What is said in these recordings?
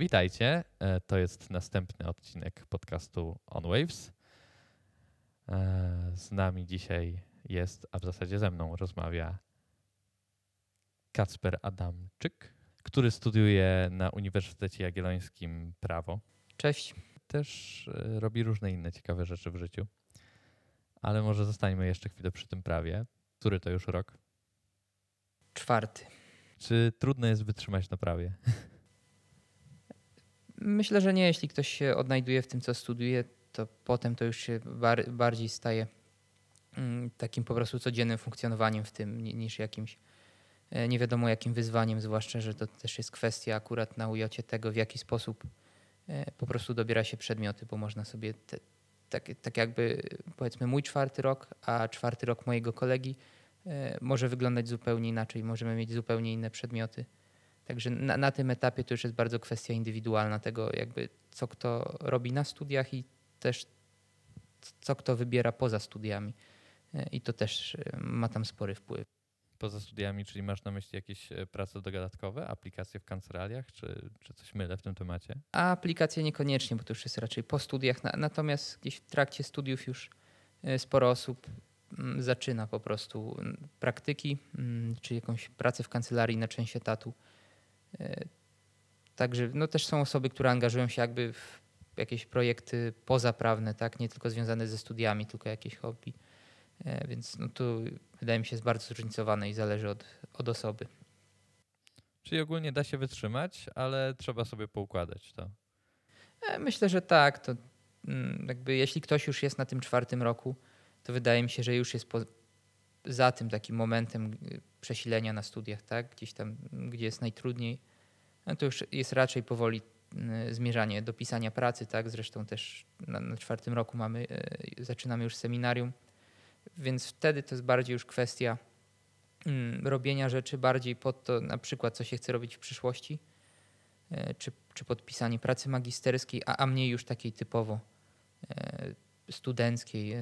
Witajcie. E, to jest następny odcinek podcastu On Waves. E, z nami dzisiaj jest, a w zasadzie ze mną rozmawia Kacper Adamczyk, który studiuje na Uniwersytecie Jagiellońskim prawo. Cześć. Też e, robi różne inne ciekawe rzeczy w życiu. Ale może zostańmy jeszcze chwilę przy tym prawie. Który to już rok? Czwarty. Czy trudno jest wytrzymać na prawie? Myślę, że nie. Jeśli ktoś się odnajduje w tym, co studiuje, to potem to już się bar bardziej staje mm, takim po prostu codziennym funkcjonowaniem w tym niż jakimś e, nie wiadomo jakim wyzwaniem, zwłaszcza, że to też jest kwestia akurat na ujocie tego, w jaki sposób e, po prostu dobiera się przedmioty, bo można sobie te, tak, tak jakby powiedzmy mój czwarty rok, a czwarty rok mojego kolegi e, może wyglądać zupełnie inaczej, możemy mieć zupełnie inne przedmioty. Także na, na, tym etapie to już jest bardzo kwestia indywidualna tego, jakby co kto robi na studiach i też co kto wybiera poza studiami. E, I to też e, ma tam spory wpływ. Poza studiami, czyli masz na myśli jakieś e, prace dodatkowe, aplikacje w kancelariach, czy, czy coś mylę w tym temacie? A aplikacje niekoniecznie, bo to już jest raczej po studiach. Natomiast gdzieś w trakcie studiów już sporo osób mm, zaczyna po prostu mm, praktyki, mm, czy jakąś pracę w kancelarii na część etatu także no, też są osoby, które angażują się jakby w jakieś projekty pozaprawne, tak? nie tylko związane ze studiami, tylko jakieś hobby. E, więc no, tu wydaje mi się jest bardzo zróżnicowane i zależy od, od osoby. Czyli ogólnie da się wytrzymać, ale trzeba sobie poukładać to. E, myślę, że tak. To mm, jakby jeśli ktoś już jest na tym czwartym roku, to wydaje mi się, że już jest po, za tym takim momentem przesilenia na studiach, tak? gdzieś tam, gdzie jest najtrudniej, no to już jest raczej powoli y, zmierzanie do pisania pracy, tak? Zresztą też na, na czwartym roku mamy, y, zaczynamy już seminarium, więc wtedy to jest bardziej już kwestia mm, robienia rzeczy bardziej pod to, na przykład, co się chce robić w przyszłości, y, czy, czy podpisanie pracy magisterskiej, a, a mniej już takiej typowo studenckiej,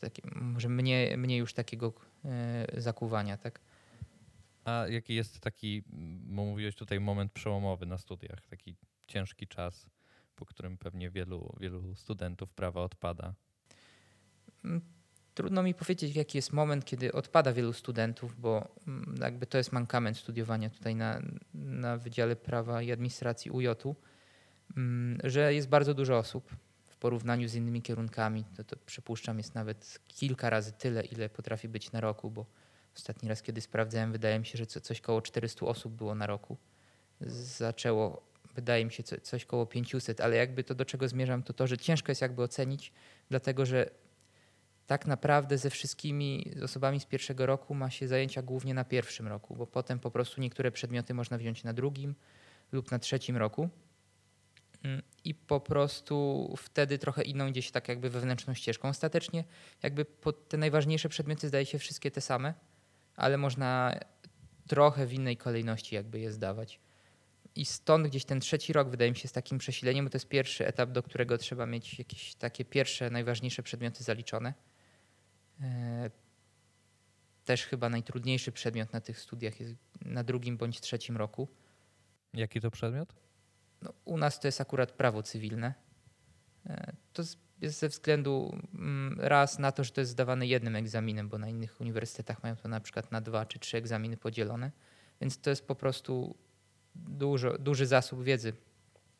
takie, może mniej, mniej już takiego zakuwania, tak? A jaki jest taki, bo mówiłeś tutaj, moment przełomowy na studiach, taki ciężki czas, po którym pewnie wielu, wielu studentów prawa odpada? Mm, trudno mi powiedzieć, jaki jest moment, kiedy odpada wielu studentów, bo mm, jakby to jest mankament studiowania tutaj na, na Wydziale Prawa i Administracji UJ-u, mm, że jest bardzo dużo osób porównaniu z innymi kierunkami. To, to przypuszczam jest nawet kilka razy tyle, ile potrafi być na roku, bo Ostatni raz, kiedy sprawdzałem, wydaje mi się, że coś koło 400 osób było na roku. Zaczęło, wydaje mi się, coś koło 500, ale jakby to do czego zmierzam, to to, że ciężko jest jakby ocenić, dlatego że tak naprawdę ze wszystkimi osobami z pierwszego roku ma się zajęcia głównie na pierwszym roku, bo potem po prostu niektóre przedmioty można wziąć na drugim lub na trzecim roku. Mm, I po prostu wtedy trochę inną gdzieś tak jakby wewnętrzną ścieżką. Ostatecznie jakby te najważniejsze przedmioty zdaje się wszystkie te same, ale można trochę w innej kolejności jakby je zdawać. I stąd gdzieś ten trzeci rok wydaje mi się z takim przesileniem, bo to jest pierwszy etap, do którego trzeba mieć jakieś takie pierwsze, najważniejsze przedmioty zaliczone. E, też chyba najtrudniejszy przedmiot na tych studiach jest na drugim bądź trzecim roku. Jaki to przedmiot? No, u nas to jest akurat prawo cywilne. E, to jest ze względu mm, raz na to, że to jest zdawane jednym egzaminem, bo na innych uniwersytetach mają to na przykład na dwa czy trzy egzaminy podzielone, więc to jest po prostu dużo, duży zasób wiedzy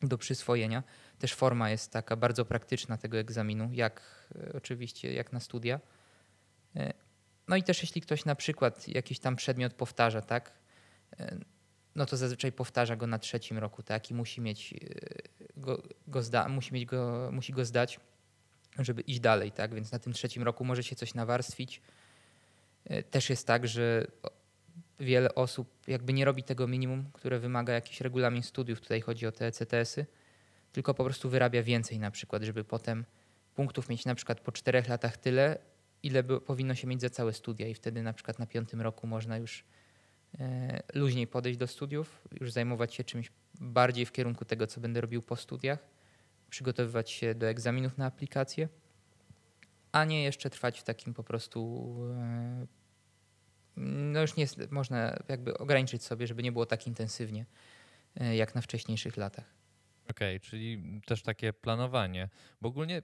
do przyswojenia. Też forma jest taka bardzo praktyczna tego egzaminu, jak e, oczywiście jak na studia. E, no i też jeśli ktoś na przykład jakiś tam przedmiot powtarza, tak, no to zazwyczaj powtarza go na trzecim roku, tak, i musi mieć go, go zda, musi mieć go, musi go zdać żeby iść dalej, tak? Więc na tym trzecim roku może się coś nawarstwić. E, też jest tak, że wiele osób jakby nie robi tego minimum, które wymaga jakiś regulamin studiów. Tutaj chodzi o te ECTS-y, tylko po prostu wyrabia więcej na przykład, żeby potem punktów mieć na przykład po czterech latach tyle, ile by, powinno się mieć za całe studia i wtedy na przykład na piątym roku można już e, luźniej podejść do studiów, już zajmować się czymś bardziej w kierunku tego, co będę robił po studiach przygotowywać się do egzaminów na aplikację, a nie jeszcze trwać w takim po prostu. E, no już nie można jakby ograniczyć sobie, żeby nie było tak intensywnie e, jak na wcześniejszych latach. Okej, czyli też takie planowanie. Bo ogólnie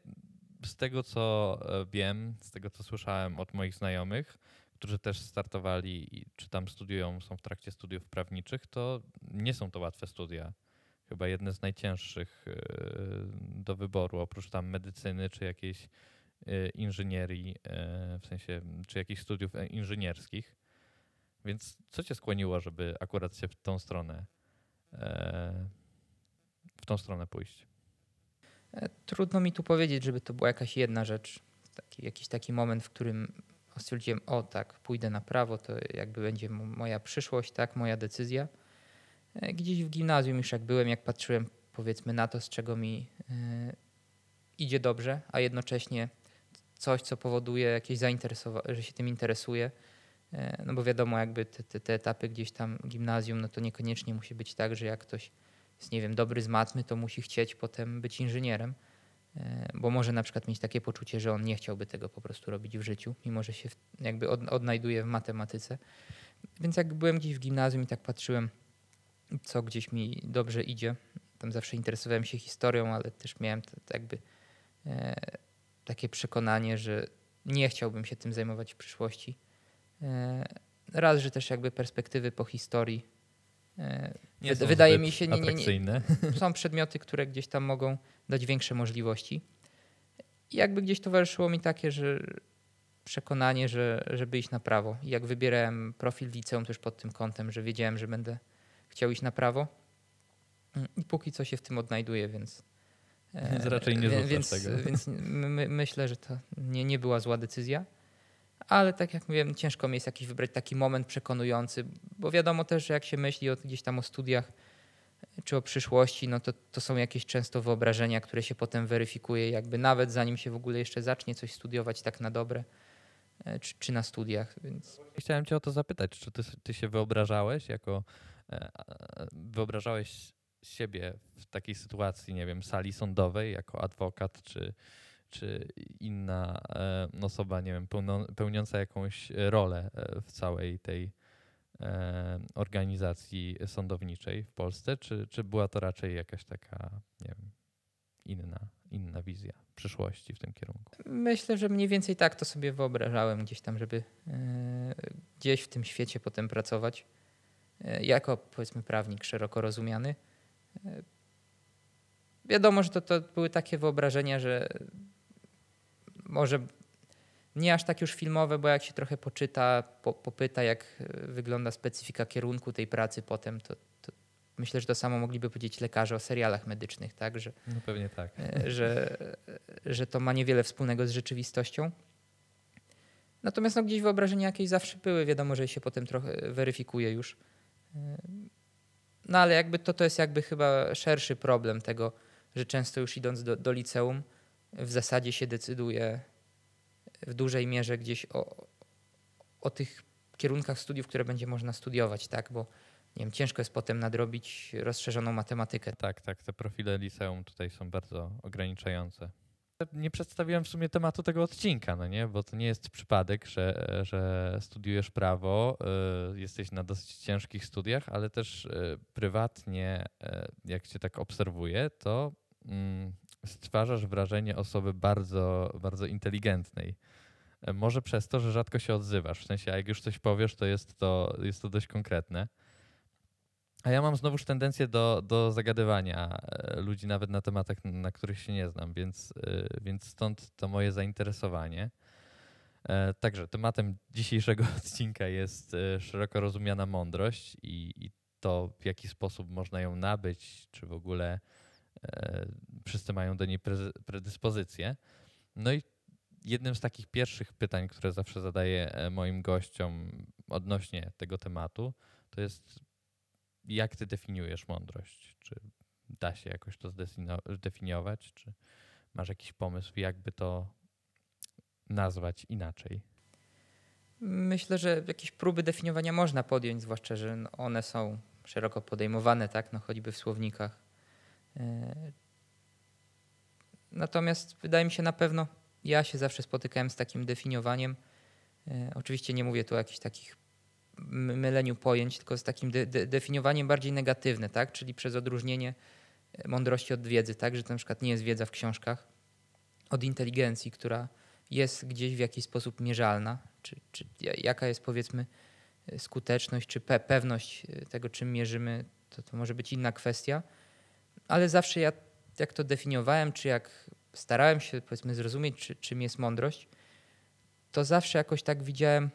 z tego, co e, wiem, z tego, co słyszałem od moich znajomych, którzy też startowali czy tam studiują, są w trakcie studiów prawniczych, to nie są to łatwe studia. Chyba jedne z najcięższych e, do wyboru, oprócz tam medycyny czy jakiejś e, inżynierii, w sensie czy jakichś studiów inżynierskich. Więc co cię skłoniło, żeby akurat się w tą stronę w tą stronę pójść? E, trudno mi tu powiedzieć, żeby to była jakaś jedna rzecz, taki, jakiś taki moment, w którym stwierdziłem, o tak, pójdę na prawo, to jakby będzie moja przyszłość, tak, moja decyzja. E, gdzieś w gimnazjum już jak byłem, jak patrzyłem powiedzmy na to, z czego mi y, idzie dobrze, a jednocześnie coś, co powoduje jakieś zainteresowanie, że się tym interesuje, no bo wiadomo, jakby te, te, te etapy gdzieś tam gimnazjum, no to niekoniecznie musi być tak, że jak ktoś jest, nie wiem, dobry z matmy, to musi chcieć potem być inżynierem, e, bo może na przykład mieć takie poczucie, że on nie chciałby tego po prostu robić w życiu, mimo że się jakby odnajduje w matematyce. Więc jak byłem gdzieś w gimnazjum i tak patrzyłem, co gdzieś mi dobrze idzie, tam zawsze interesowałem się historią, ale też miałem jakby e, takie przekonanie, że nie chciałbym się tym zajmować w przyszłości. E, raz, że też jakby perspektywy po historii nie Wydaje mi się, nie, nie, nie, są przedmioty, które gdzieś tam mogą dać większe możliwości. I jakby gdzieś towarzyszyło mi takie, że przekonanie, że, żeby iść na prawo. I jak wybierałem profil liceum też pod tym kątem, że wiedziałem, że będę chciał iść na prawo. I póki co się w tym odnajduję, więc. Więc raczej nie e, więc, tego. Więc my, myślę, że to nie, nie była zła decyzja ale tak jak mówiłem, ciężko mi jest jakiś wybrać taki moment przekonujący, bo wiadomo też, że jak się myśli o, gdzieś tam o studiach czy o przyszłości, no to, to są jakieś często wyobrażenia, które się potem weryfikuje, jakby nawet zanim się w ogóle jeszcze zacznie coś studiować tak na dobre, e, czy, czy na studiach. Więc... Chciałem cię o to zapytać, czy ty, ty się wyobrażałeś jako, e, wyobrażałeś siebie w takiej sytuacji, nie wiem, sali sądowej jako adwokat, czy czy inna e, osoba, nie wiem, pełniąca jakąś rolę e, w całej tej e, organizacji sądowniczej w Polsce, czy, czy była to raczej jakaś taka, nie wiem, inna, inna wizja przyszłości w tym kierunku? Myślę, że mniej więcej tak to sobie wyobrażałem gdzieś tam, żeby gdzieś w tym świecie potem pracować. Jako powiedzmy prawnik szeroko rozumiany. Wiadomo, że to, to były takie wyobrażenia, że może nie aż tak już filmowe, bo jak się trochę poczyta, po, popyta, jak e, wygląda specyfika kierunku tej pracy potem, to, to, myślę, że to samo mogliby powiedzieć lekarze o serialach medycznych, tak? Że, no pewnie tak. E, że, że to ma niewiele wspólnego z rzeczywistością. Natomiast no, gdzieś wyobrażenia jakieś zawsze były, wiadomo, że się potem trochę weryfikuje już. E, no ale jakby to, to jest jakby chyba szerszy problem tego, że często już idąc do, do liceum, w zasadzie się decyduje w dużej mierze gdzieś o, o tych kierunkach studiów, które będzie można studiować, tak? Bo nie wiem, ciężko jest potem nadrobić rozszerzoną matematykę. Tak, tak, te profile liceum tutaj są bardzo ograniczające. Nie przedstawiłem w sumie tematu tego odcinka, no nie? Bo to nie jest przypadek, że, że studiujesz prawo, y, jesteś na dosyć ciężkich studiach, ale też y, prywatnie, y, jak cię tak obserwuję, to mm, stwarzasz wrażenie osoby bardzo, bardzo inteligentnej. E, może przez to, że rzadko się odzywasz. W sensie, jak już coś powiesz, to jest to, jest to dość konkretne. A ja mam znowuż tendencję do, do zagadywania e, ludzi nawet na tematach, na których się nie znam, więc, e, więc stąd to moje zainteresowanie. Także tematem dzisiejszego odcinka jest szeroko rozumiana mądrość i, i to, w jaki sposób można ją nabyć, czy w ogóle wszyscy mają do niej predyspozycję. No i jednym z takich pierwszych pytań, które zawsze zadaję e, moim gościom odnośnie tego tematu, to jest jak ty definiujesz mądrość? Czy da się jakoś to zdefiniować? Czy masz jakiś pomysł, jakby to nazwać inaczej? Myślę, że jakieś próby definiowania można podjąć, zwłaszcza, że one są szeroko podejmowane, tak, no choćby w słownikach E, natomiast wydaje mi się na pewno, ja się zawsze spotykałem z takim definiowaniem. E, oczywiście nie mówię tu o jakichś takich myleniu pojęć, tylko z takim de de definiowaniem bardziej negatywne, tak? czyli przez odróżnienie mądrości od wiedzy, tak? Że to na przykład nie jest wiedza w książkach, od inteligencji, która jest gdzieś w jakiś sposób mierzalna, czy, czy jaka jest powiedzmy skuteczność, czy pe pewność tego, czym mierzymy, to, to może być inna kwestia, ale zawsze ja jak to definiowałem, czy jak starałem się powiedzmy zrozumieć, czy, czym jest mądrość, to zawsze jakoś tak widziałem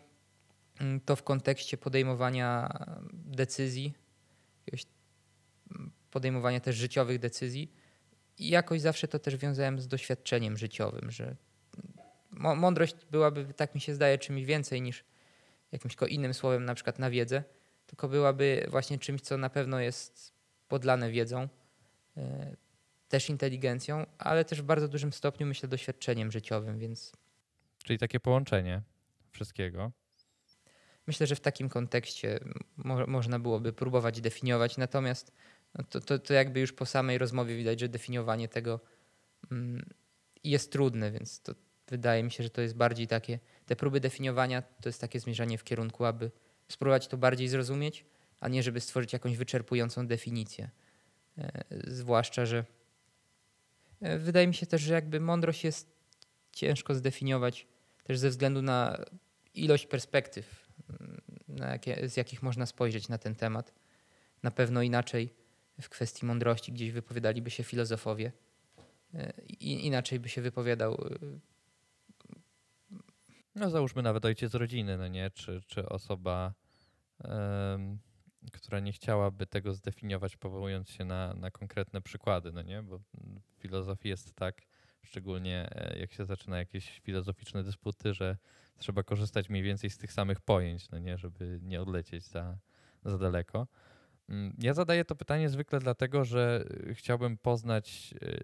mm, to w kontekście podejmowania decyzji, mm, podejmowania też życiowych decyzji. I jakoś zawsze to też wiązałem z doświadczeniem życiowym, że mądrość byłaby, tak mi się zdaje, czymś więcej niż jakimś innym słowem, na przykład na wiedzę, tylko byłaby właśnie czymś, co na pewno jest podlane wiedzą, też inteligencją, ale też w bardzo dużym stopniu, myślę, doświadczeniem życiowym, więc. Czyli takie połączenie wszystkiego. Myślę, że w takim kontekście mo można byłoby próbować definiować, natomiast no to, to, to, jakby już po samej rozmowie widać, że definiowanie tego mm, jest trudne, więc to wydaje mi się, że to jest bardziej takie, te próby definiowania to jest takie zmierzanie w kierunku, aby spróbować to bardziej zrozumieć, a nie żeby stworzyć jakąś wyczerpującą definicję. E, zwłaszcza, że e, wydaje mi się też, że jakby mądrość jest ciężko zdefiniować też ze względu na ilość perspektyw, mm, jakie, z jakich można spojrzeć na ten temat. Na pewno inaczej w kwestii mądrości gdzieś wypowiadaliby się filozofowie, e, i inaczej by się wypowiadał no załóżmy nawet ojciec rodziny, no nie? Czy, czy osoba, która nie chciałaby tego zdefiniować, powołując się na, na konkretne przykłady, no nie? Bo w filozofii jest tak, szczególnie e, jak się zaczyna jakieś filozoficzne dysputy, że trzeba korzystać mniej więcej z tych samych pojęć, no nie? Żeby nie odlecieć za, za daleko. Mm, ja zadaję to pytanie zwykle dlatego, że chciałbym poznać, e,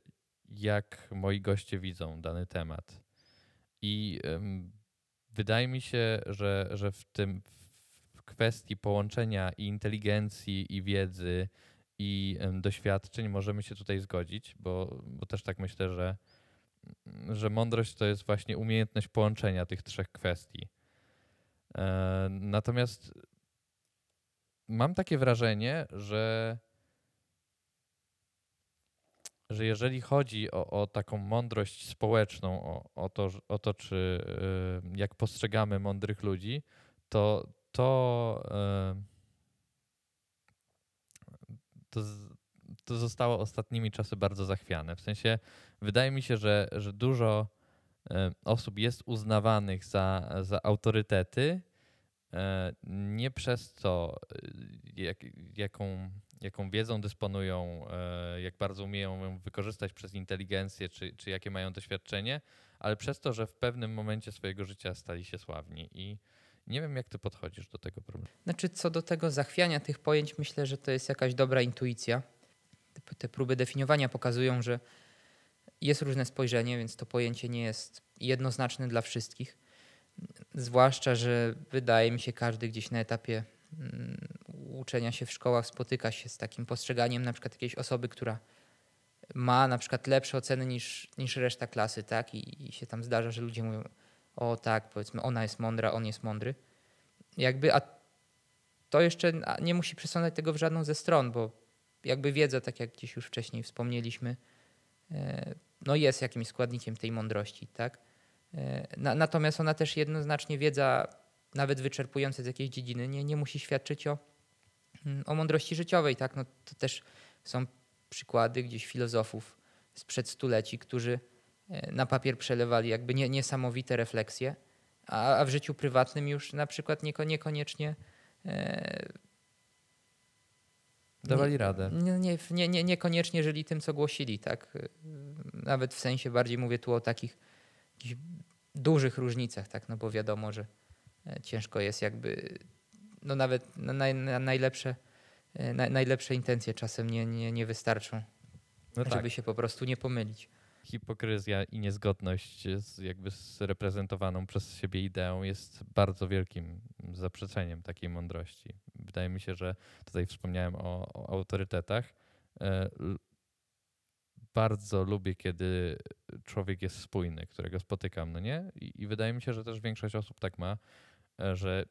jak moi goście widzą dany temat. I wydaje mi się, że, że w tym kwestii połączenia i inteligencji, i wiedzy, i doświadczeń możemy się tutaj zgodzić, bo, bo też tak myślę, że, że mądrość to jest właśnie umiejętność połączenia tych trzech kwestii. E, natomiast mam takie wrażenie, że że jeżeli chodzi o, o taką mądrość społeczną, o, o, to, o to, czy y, jak postrzegamy mądrych ludzi, to to, y, to, to zostało ostatnimi czasy bardzo zachwiane. W sensie wydaje mi się, że, że dużo y, osób jest uznawanych za, za autorytety, nie przez to, jak, jaką jaką wiedzą dysponują, e, jak bardzo umieją ją wykorzystać przez inteligencję, czy, czy jakie mają doświadczenie, ale przez to, że w pewnym momencie swojego życia stali się sławni. I nie wiem, jak ty podchodzisz do tego problemu. Znaczy, co do tego zachwiania tych pojęć, myślę, że to jest jakaś dobra intuicja. Te próby definiowania pokazują, że jest różne spojrzenie, więc to pojęcie nie jest jednoznaczne dla wszystkich. Zwłaszcza, że wydaje mi się, każdy gdzieś na etapie mm, uczenia się w szkołach spotyka się z takim postrzeganiem na przykład jakiejś osoby, która ma na przykład lepsze oceny niż, niż reszta klasy, tak? I, I, się tam zdarza, że ludzie mówią, o tak, powiedzmy, ona jest mądra, on jest mądry. Jakby, a to jeszcze nie musi przesądzać tego w żadną ze stron, bo jakby wiedza, tak jak gdzieś już wcześniej wspomnieliśmy, e, no jest jakimś składnikiem tej mądrości, tak? E, natomiast ona też jednoznacznie wiedza, nawet wyczerpująca z jakiejś dziedziny, nie, nie musi świadczyć o Mm, o mądrości życiowej, tak? No, to też są przykłady gdzieś filozofów sprzed stuleci, którzy na papier przelewali jakby nie, niesamowite refleksje, a, a w życiu prywatnym już na przykład nieko, niekoniecznie e, dawali radę. Nie, nie, nie, nie, niekoniecznie żyli tym, co głosili, tak? Nawet w sensie bardziej mówię tu o takich dużych różnicach, tak? No bo wiadomo, że e, ciężko jest jakby no nawet naj, najlepsze, e, najlepsze intencje czasem nie, nie, nie wystarczą, no żeby tak. się po prostu nie pomylić. Hipokryzja i niezgodność z, jakby z reprezentowaną przez siebie ideą jest bardzo wielkim zaprzeczeniem takiej mądrości. Wydaje mi się, że tutaj wspomniałem o, o autorytetach. E, bardzo lubię, kiedy człowiek jest spójny, którego spotykam, no nie? I, I, wydaje mi się, że też większość osób tak ma, e, że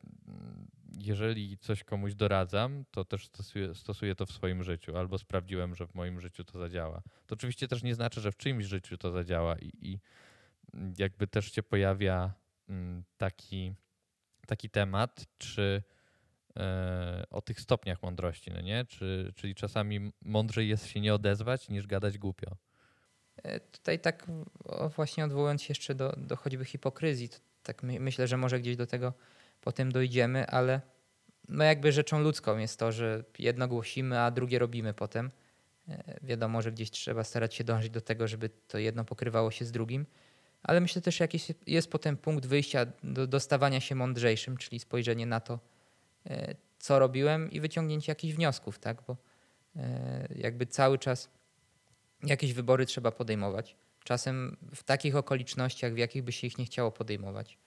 jeżeli coś komuś doradzam, to też stosuję, stosuję to w swoim życiu, albo sprawdziłem, że w moim życiu to zadziała. To oczywiście też nie znaczy, że w czyimś życiu to zadziała i, i jakby też się pojawia mm, taki, taki temat, czy e, o tych stopniach mądrości, no nie? Czy, czyli czasami mądrzej jest się nie odezwać, niż gadać głupio. E, tutaj tak właśnie odwołując się jeszcze do, do choćby hipokryzji, tak my, myślę, że może gdzieś do tego potem dojdziemy, ale no jakby rzeczą ludzką jest to, że jedno głosimy, a drugie robimy potem. E, wiadomo, że gdzieś trzeba starać się dążyć do tego, żeby to jedno pokrywało się z drugim, ale myślę też, jakiś jest potem punkt wyjścia do, do stawania się mądrzejszym, czyli spojrzenie na to, e, co robiłem i wyciągnięcie jakichś wniosków, tak? Bo jakby cały czas jakieś wybory trzeba podejmować. Czasem w takich okolicznościach, w jakich by się ich nie chciało podejmować.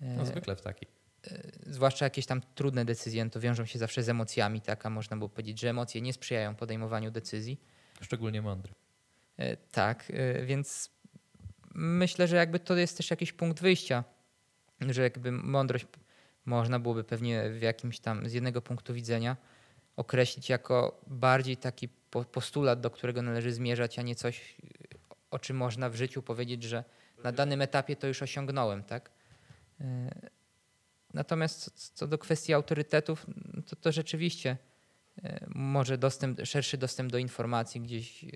No, zwykle w takich. E, zwłaszcza jakieś tam trudne decyzje, no to wiążą się zawsze z emocjami, tak? A można było powiedzieć, że emocje nie sprzyjają podejmowaniu decyzji. Szczególnie mądry. E, tak, e, więc myślę, że jakby to jest też jakiś punkt wyjścia, że jakby mądrość można byłoby pewnie w jakimś tam z jednego punktu widzenia określić jako bardziej taki postulat, do którego należy zmierzać, a nie coś, o czym można w życiu powiedzieć, że na danym etapie to już osiągnąłem, tak? E, natomiast co do kwestii autorytetów, to, to rzeczywiście e, może dostęp, szerszy dostęp do informacji gdzieś e,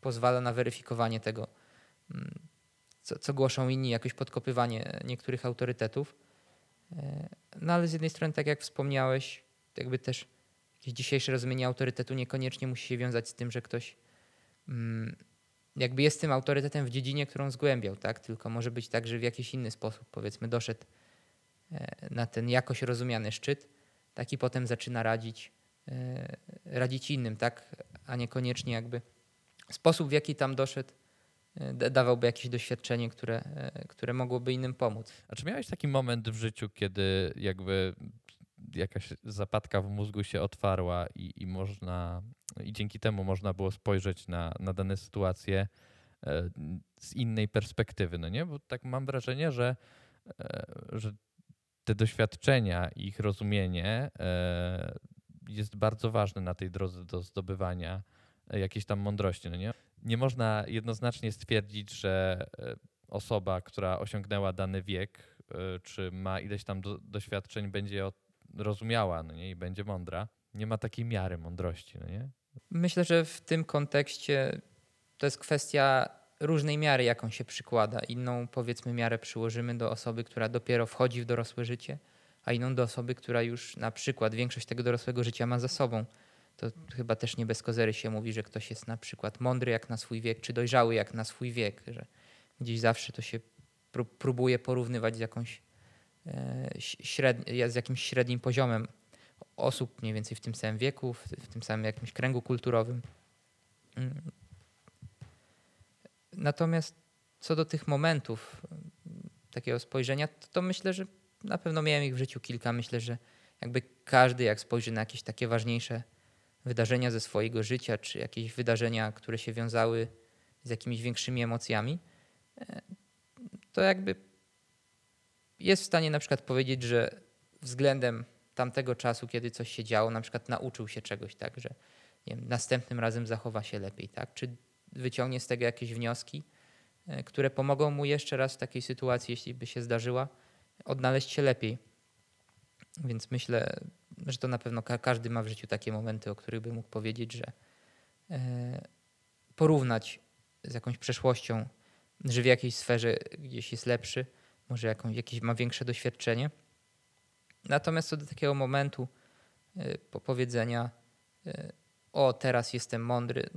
pozwala na weryfikowanie tego, mm, co, co głoszą inni, jakoś podkopywanie niektórych autorytetów. No ale z jednej strony, tak jak wspomniałeś, jakby też jakieś dzisiejsze rozumienie autorytetu niekoniecznie musi się wiązać z tym, że ktoś mm, jakby jest tym autorytetem w dziedzinie, którą zgłębiał, tak? Tylko może być tak, że w jakiś inny sposób, powiedzmy, doszedł e, na ten jakoś rozumiany szczyt, taki potem zaczyna radzić, e, radzić innym, tak? A niekoniecznie jakby sposób, w jaki tam doszedł, e, dawałby jakieś doświadczenie, które, które mogłoby innym pomóc. A czy miałeś taki moment w życiu, kiedy jakby jakaś zapadka w mózgu się otwarła i, i można, i dzięki temu można było spojrzeć na, na dane sytuacje e, z innej perspektywy, no nie? Bo tak mam wrażenie, że, e, że te doświadczenia, ich rozumienie e, jest bardzo ważne na tej drodze do zdobywania jakiejś tam mądrości, no nie? Nie można jednoznacznie stwierdzić, że osoba, która osiągnęła dany wiek, czy ma ileś tam do, doświadczeń, będzie rozumiała no nie? i będzie mądra. Nie ma takiej miary mądrości. No nie? Myślę, że w tym kontekście to jest kwestia różnej miary, jaką się przykłada. Inną, powiedzmy, miarę przyłożymy do osoby, która dopiero wchodzi w dorosłe życie, a inną do osoby, która już na przykład większość tego dorosłego życia ma za sobą. To chyba też nie bez kozery się mówi, że ktoś jest na przykład mądry jak na swój wiek, czy dojrzały jak na swój wiek, że gdzieś zawsze to się próbuje porównywać z jakąś E, z jakimś średnim poziomem osób mniej więcej w tym samym wieku, w, w tym samym jakimś kręgu kulturowym. Mm. Natomiast co do tych momentów takiego spojrzenia, to, to, myślę, że na pewno miałem ich w życiu kilka. Myślę, że jakby każdy, jak spojrzy na jakieś takie ważniejsze wydarzenia ze swojego życia, czy jakieś wydarzenia, które się wiązały z jakimiś większymi emocjami, e, to jakby jest w stanie na przykład powiedzieć, że względem tamtego czasu, kiedy coś się działo, na przykład nauczył się czegoś, tak, że wiem, następnym razem zachowa się lepiej, tak, czy wyciągnie z tego jakieś wnioski, e, które pomogą mu jeszcze raz w takiej sytuacji, jeśli by się zdarzyła, odnaleźć się lepiej. Więc myślę, że to na pewno każdy ma w życiu takie momenty, o których by mógł powiedzieć, że e, porównać z jakąś przeszłością, że w jakiejś sferze gdzieś jest lepszy, może jakąś, jakieś ma większe doświadczenie. Natomiast co do takiego momentu y, powiedzenia, o teraz jestem mądry,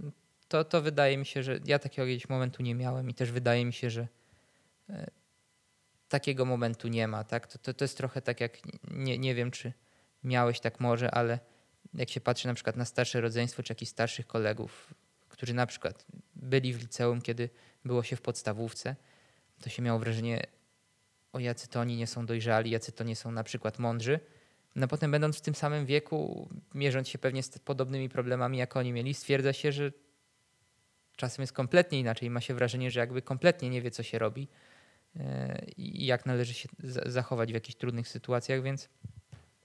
to, to wydaje mi się, że ja takiego jakiegoś momentu nie miałem i też wydaje mi się, że y, takiego momentu nie ma. Tak? To, to, to jest trochę tak jak, nie, nie wiem czy miałeś tak może, ale jak się patrzy na przykład na starsze rodzeństwo czy jakichś starszych kolegów, którzy na przykład byli w liceum, kiedy było się w podstawówce, to się miało wrażenie, o jacy to oni nie są dojrzali, jacy to nie są na przykład mądrzy. No potem będąc w tym samym wieku, mierząc się pewnie z podobnymi problemami, jak oni mieli, stwierdza się, że czasem jest kompletnie inaczej. Ma się wrażenie, że jakby kompletnie nie wie, co się robi e, i jak należy się zachować w jakichś trudnych sytuacjach, więc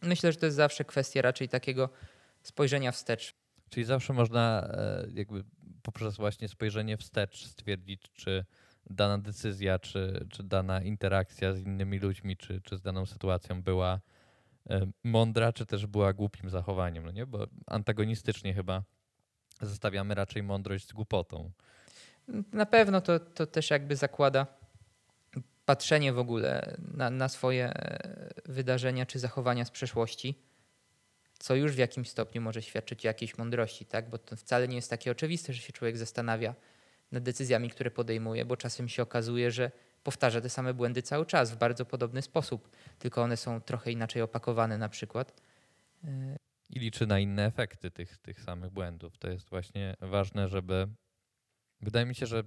Myślę, że to jest zawsze kwestia raczej takiego spojrzenia wstecz. Czyli zawsze można e, jakby poprzez właśnie spojrzenie wstecz stwierdzić, czy dana decyzja, czy, czy dana interakcja z innymi ludźmi, czy, czy z daną sytuacją była e, mądra, czy też była głupim zachowaniem, no nie? Bo antagonistycznie chyba zestawiamy raczej mądrość z głupotą. Na pewno to, to też jakby zakłada patrzenie w ogóle na, na swoje e, wydarzenia czy zachowania z przeszłości, co już w jakimś stopniu może świadczyć o jakiejś mądrości, tak? Bo to wcale nie jest takie oczywiste, że się człowiek zastanawia nad decyzjami, które podejmuje, bo czasem się okazuje, że powtarza te same błędy cały czas w bardzo podobny sposób, tylko one są trochę inaczej opakowane na przykład. I liczy na inne efekty tych, tych samych błędów. To jest właśnie ważne, żeby. Wydaje mi się, że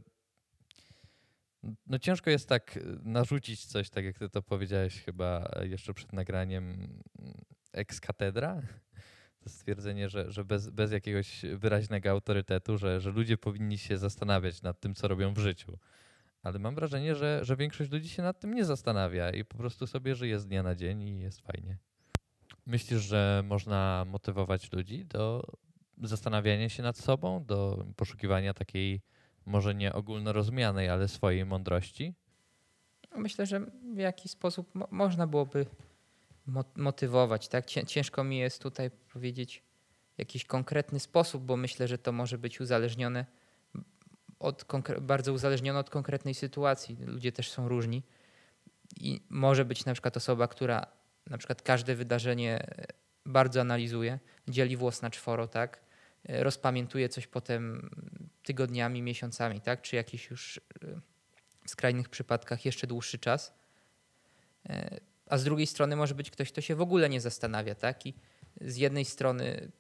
no ciężko jest tak narzucić coś, tak jak ty to powiedziałeś chyba jeszcze przed nagraniem ex katedra. To stwierdzenie, że, że bez, bez jakiegoś wyraźnego autorytetu, że, że ludzie powinni się zastanawiać nad tym, co robią w życiu. Ale mam wrażenie, że, że większość ludzi się nad tym nie zastanawia i po prostu sobie żyje z dnia na dzień i jest fajnie. Myślisz, że można motywować ludzi do zastanawiania się nad sobą, do poszukiwania takiej może nie ogólnorozumianej, ale swojej mądrości? Myślę, że w jakiś sposób mo można byłoby motywować. Tak? Ciężko mi jest tutaj powiedzieć jakiś konkretny sposób, bo myślę, że to może być uzależnione od bardzo uzależnione od konkretnej sytuacji. Ludzie też są różni. I może być na przykład osoba, która na przykład każde wydarzenie bardzo analizuje, dzieli włos na czworo, tak? Rozpamiętuje coś potem tygodniami, miesiącami, tak? Czy jakiś już w skrajnych przypadkach jeszcze dłuższy czas a z drugiej strony może być ktoś, kto się w ogóle nie zastanawia, tak? I z jednej strony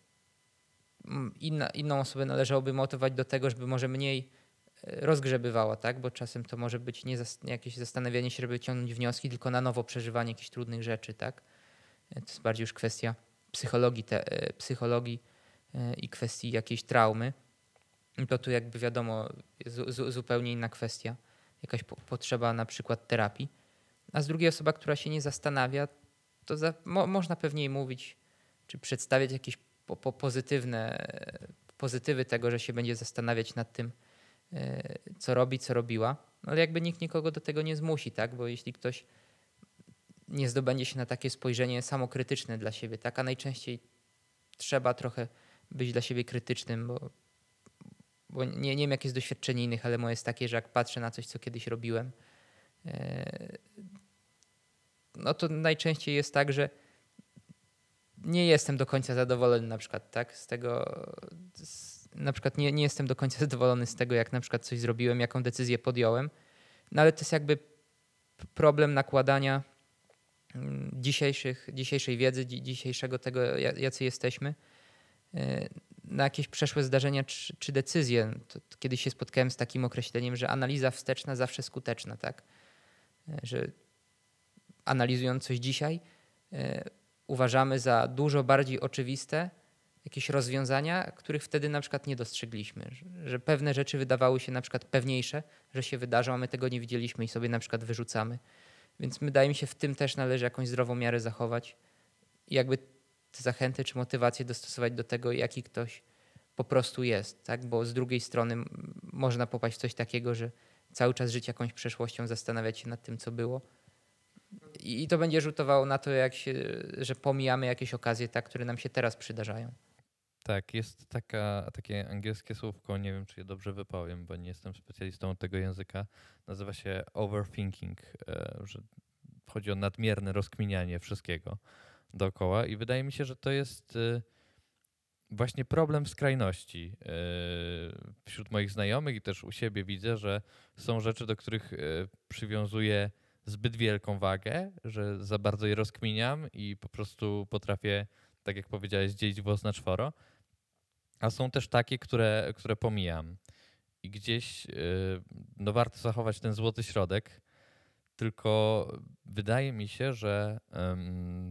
mm, inna, inną osobę należałoby motywować do tego, żeby może mniej e, rozgrzebywała, tak? Bo czasem to może być nie zas jakieś zastanawianie się, żeby wyciągnąć wnioski, tylko na nowo przeżywanie jakichś trudnych rzeczy, tak? E, to jest bardziej już kwestia psychologii, te, e, psychologii i kwestii jakiejś traumy. To tu jakby wiadomo zupełnie inna kwestia, jakaś po potrzeba na przykład terapii a z drugiej osoba, która się nie zastanawia, to za, mo, można pewniej mówić, czy przedstawiać jakieś po, po pozytywne pozytywy tego, że się będzie zastanawiać nad tym, e, co robi, co robiła. No, ale jakby nikt nikogo do tego nie zmusi, tak? Bo jeśli ktoś nie zdobędzie się na takie spojrzenie samokrytyczne dla siebie, tak? A najczęściej trzeba trochę być dla siebie krytycznym, bo, bo nie, nie wiem, jakie jest doświadczenie innych, ale moje jest takie, że jak patrzę na coś, co kiedyś robiłem, e, no to najczęściej jest tak, że nie jestem do końca zadowolony na przykład tak, z tego, z, na przykład nie, nie jestem do końca zadowolony z tego, jak na przykład coś zrobiłem, jaką decyzję podjąłem, no ale to jest jakby problem nakładania mm, dzisiejszych, dzisiejszej wiedzy, dzisiejszego tego, jacy jesteśmy, y, na jakieś przeszłe zdarzenia czy, czy decyzje. To, kiedyś się spotkałem z takim określeniem, że analiza wsteczna zawsze skuteczna, tak? Y, że analizując coś dzisiaj, e, uważamy za dużo bardziej oczywiste jakieś rozwiązania, których wtedy na przykład nie dostrzegliśmy, że pewne rzeczy wydawały się na przykład pewniejsze, że się wydarzą, a my tego nie widzieliśmy i sobie na przykład wyrzucamy. Więc wydaje mi się, w tym też należy jakąś zdrową miarę zachować i jakby te zachęty czy motywacje dostosować do tego, jaki ktoś po prostu jest, tak? Bo z drugiej strony można popaść w coś takiego, że cały czas żyć jakąś przeszłością, zastanawiać się nad tym, co było, i to będzie rzutowało na to, jak się, że pomijamy jakieś okazje, tak, które nam się teraz przydarzają. Tak, jest taka, takie angielskie słówko, nie wiem czy je dobrze wypowiem, bo nie jestem specjalistą tego języka. Nazywa się overthinking, e, że chodzi o nadmierne rozkminianie wszystkiego dookoła i wydaje mi się, że to jest e, właśnie problem skrajności. E, wśród moich znajomych i też u siebie widzę, że są rzeczy, do których przywiązuję zbyt wielką wagę, że za bardzo je rozkminiam i po prostu potrafię, tak jak powiedziałeś, dzielić włos na czworo. A są też takie, które, które pomijam. I gdzieś y, no, warto zachować ten złoty środek, tylko wydaje mi się, że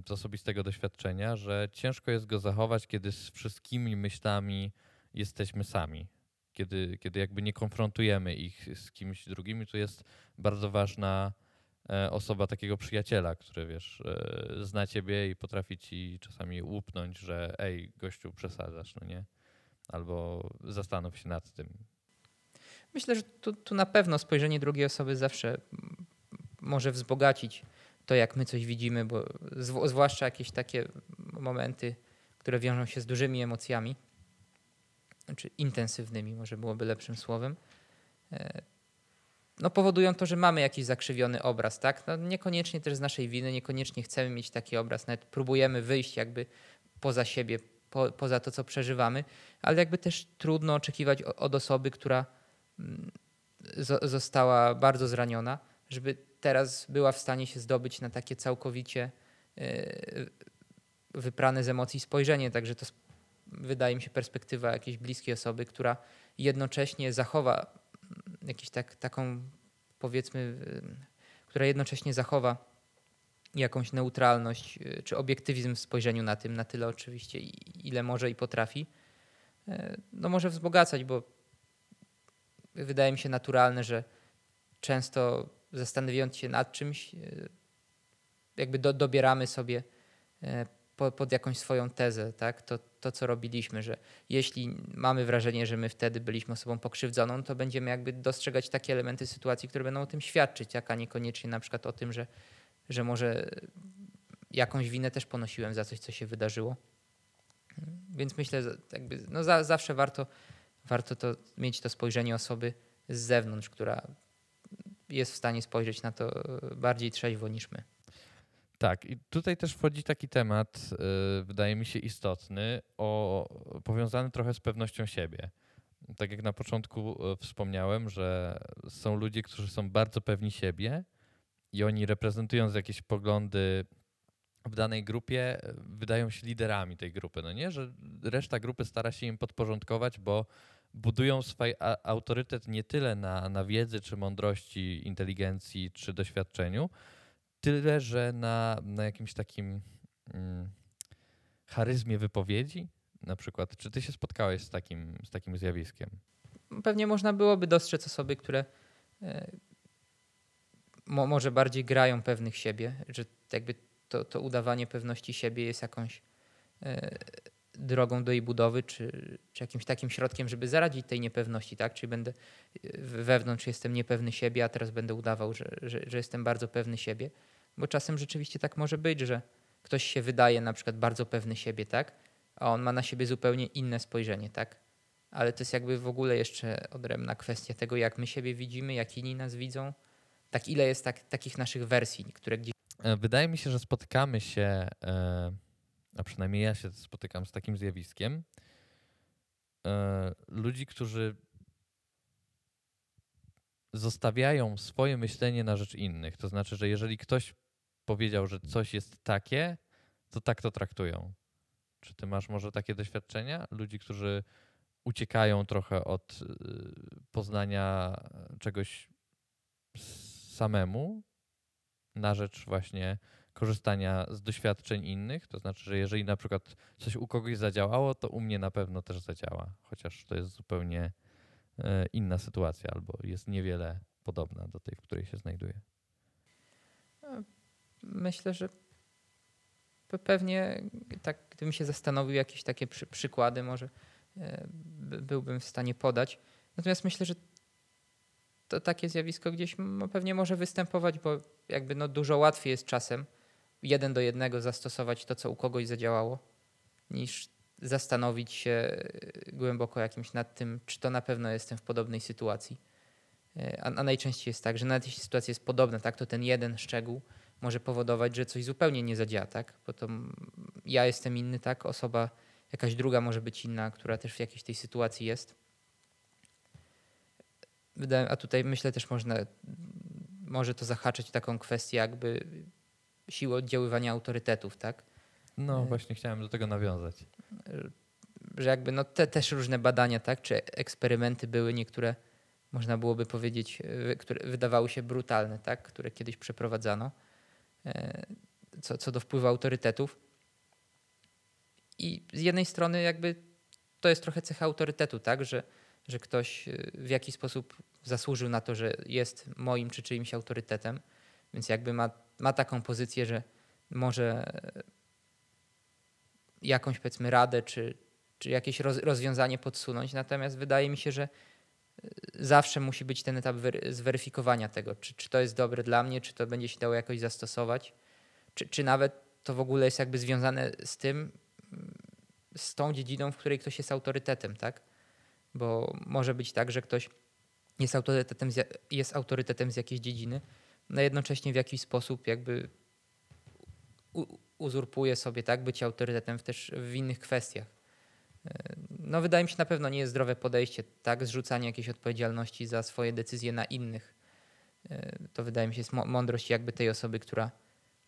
z osobistego doświadczenia, że ciężko jest go zachować, kiedy z wszystkimi myślami jesteśmy sami. Kiedy, kiedy jakby nie konfrontujemy ich z kimś drugim, i tu jest bardzo ważna e, osoba takiego przyjaciela, który wiesz, e, zna ciebie i potrafi ci czasami łupnąć, że ej, gościu, przesadzasz, no nie? Albo zastanów się nad tym. Myślę, że tu, tu na pewno spojrzenie drugiej osoby zawsze może wzbogacić to, jak my coś widzimy, bo zw- zwłaszcza jakieś takie momenty, które wiążą się z dużymi emocjami, czy intensywnymi, może byłoby lepszym słowem, e, no powodują to, że mamy jakiś zakrzywiony obraz, tak? No niekoniecznie też z naszej winy, niekoniecznie chcemy mieć taki obraz, nawet próbujemy wyjść jakby poza siebie, po, poza to, co przeżywamy, ale jakby też trudno oczekiwać od osoby, która mm, zo- została bardzo zraniona, żeby teraz była w stanie się zdobyć na takie całkowicie e, wyprane z emocji spojrzenie. Także to wydaje mi się perspektywa jakiejś bliskiej osoby, która jednocześnie zachowa mm, jakiś tak, taką powiedzmy, która jednocześnie zachowa jakąś neutralność y, czy obiektywizm w spojrzeniu na tym, na tyle oczywiście, ile może i potrafi, y, no może wzbogacać, bo wydaje mi się naturalne, że często zastanawiając się nad czymś, y, jakby do, dobieramy sobie po, pod jakąś swoją tezę, tak? To, to, co robiliśmy, że jeśli mamy wrażenie, że my wtedy byliśmy osobą pokrzywdzoną, to będziemy jakby dostrzegać takie elementy sytuacji, które będą o tym świadczyć, a niekoniecznie na przykład o tym, że, że może jakąś winę też ponosiłem za coś, co się wydarzyło. Więc myślę, jakby, no za, zawsze warto, warto to, mieć to spojrzenie osoby z zewnątrz, która jest w stanie spojrzeć na to bardziej trzeźwo niż my. Tak, i tutaj też wchodzi taki temat, y, wydaje mi się istotny, o, powiązany trochę z pewnością siebie. Tak jak na początku y, wspomniałem, że są ludzie, którzy są bardzo pewni siebie i oni reprezentując jakieś poglądy w danej grupie, wydają się liderami tej grupy, no nie? Że reszta grupy stara się im podporządkować, bo budują swój autorytet nie tyle na, na wiedzy, czy mądrości, inteligencji, czy doświadczeniu, tyle, że na, na jakimś takim mm, charyzmie wypowiedzi, na przykład. Czy ty się spotkałeś z takim, z takim zjawiskiem? pewnie można byłoby dostrzec osoby, które e, mo, może bardziej grają pewnych siebie, że jakby to, to udawanie pewności siebie jest jakąś e, drogą do jej budowy, czy, czy jakimś takim środkiem, żeby zaradzić tej niepewności, tak? Czyli będę wewnątrz jestem niepewny siebie, a teraz będę udawał, że, że, że jestem bardzo pewny siebie. Bo czasem rzeczywiście tak może być, że ktoś się wydaje na przykład bardzo pewny siebie, tak? A on ma na siebie zupełnie inne spojrzenie, tak? ale to jest jakby w ogóle jeszcze odrębna kwestia tego, jak my siebie widzimy, jak inni nas widzą. Tak ile jest tak, takich naszych wersji, które gdzieś E, Wydaje mi się, że spotykamy się, e, a przynajmniej ja się spotykam z takim zjawiskiem, e, ludzi, którzy zostawiają swoje myślenie na rzecz innych. To znaczy, że jeżeli ktoś powiedział, że coś jest takie, to tak to traktują. Czy ty masz może takie doświadczenia? Ludzi, którzy uciekają trochę od poznania czegoś samemu na rzecz właśnie korzystania z doświadczeń innych. To znaczy, że jeżeli na przykład coś u kogoś zadziałało, to u mnie na pewno też zadziała, chociaż to jest zupełnie e, inna sytuacja albo jest niewiele podobna do tej, w której się znajduję. myślę, że pe- pewnie tak, gdybym się zastanowił, jakieś takie przy, przykłady może e, by- byłbym w stanie podać. Natomiast myślę, że to takie zjawisko gdzieś m- pewnie może występować, bo jakby no dużo łatwiej jest czasem jeden do jednego zastosować to, co u kogoś zadziałało, niż zastanowić się e, głęboko jakimś nad tym, czy to na pewno jestem w podobnej sytuacji. E, A, a najczęściej jest tak, że nawet jeśli sytuacja jest podobna, tak, to ten jeden szczegół może powodować, że coś zupełnie nie zadziała, tak? Bo to ja jestem inny, tak? Osoba jakaś druga może być inna, która też w jakiejś tej sytuacji jest. A tutaj myślę też można, może to zahaczyć taką kwestię jakby siły oddziaływania autorytetów, tak? No właśnie chciałem do tego nawiązać. że jakby no te też różne badania, tak, czy eksperymenty były niektóre, można byłoby powiedzieć, które wydawały się brutalne, tak, które kiedyś przeprowadzano, e, co, co do wpływu autorytetów. I z jednej strony jakby to jest trochę cecha autorytetu, tak, że, że ktoś e, w jakiś sposób zasłużył na to, że jest moim czy czyimś autorytetem. Więc jakby ma, ma taką pozycję, że może jakąś powiedzmy radę czy, czy jakieś roz, rozwiązanie podsunąć. Natomiast wydaje mi się, że zawsze musi być ten etap zweryfikowania tego, czy, czy to jest dobre dla mnie, czy to będzie się dało jakoś zastosować, czy, czy nawet to w ogóle jest jakby związane z tym, z tą dziedziną, w której ktoś jest autorytetem, tak? Bo może być tak, że ktoś jest autorytetem z, jest autorytetem z jakiejś dziedziny, no jednocześnie w jakiś sposób jakby uzurpuje sobie tak bycie autorytetem w też w innych kwestiach. No wydaje mi się na pewno nie jest zdrowe podejście, tak, zrzucanie jakiejś odpowiedzialności za swoje decyzje na innych. To wydaje mi się jest mądrość jakby tej osoby, która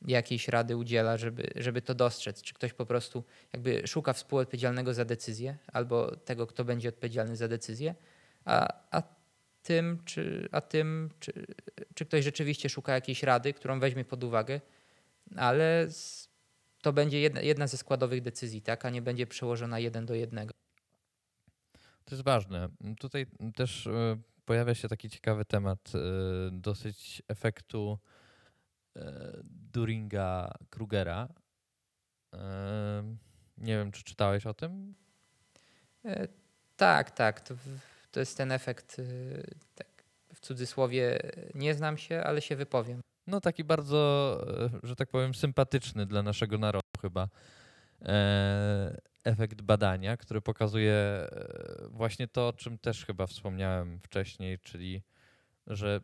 jakiejś rady udziela, żeby, żeby to dostrzec. Czy ktoś po prostu jakby szuka współodpowiedzialnego za decyzję, albo tego, kto będzie odpowiedzialny za decyzję, a, a tym, czy, a tym czy, czy ktoś rzeczywiście szuka jakiejś rady, którą weźmie pod uwagę, ale to będzie jedna, jedna ze składowych decyzji, tak, a nie będzie przełożona jeden do jednego. To jest ważne. Tutaj też e, pojawia się taki ciekawy temat e, dosyć efektu e, Duringa-Krugera. Nie wiem, czy czytałeś o tym? Tak, tak. To, to jest ten efekt, tak, w cudzysłowie nie znam się, ale się wypowiem no taki bardzo, e, że tak powiem, sympatyczny dla naszego narodu chyba e, efekt badania, który pokazuje e, właśnie to, o czym też chyba wspomniałem wcześniej, czyli że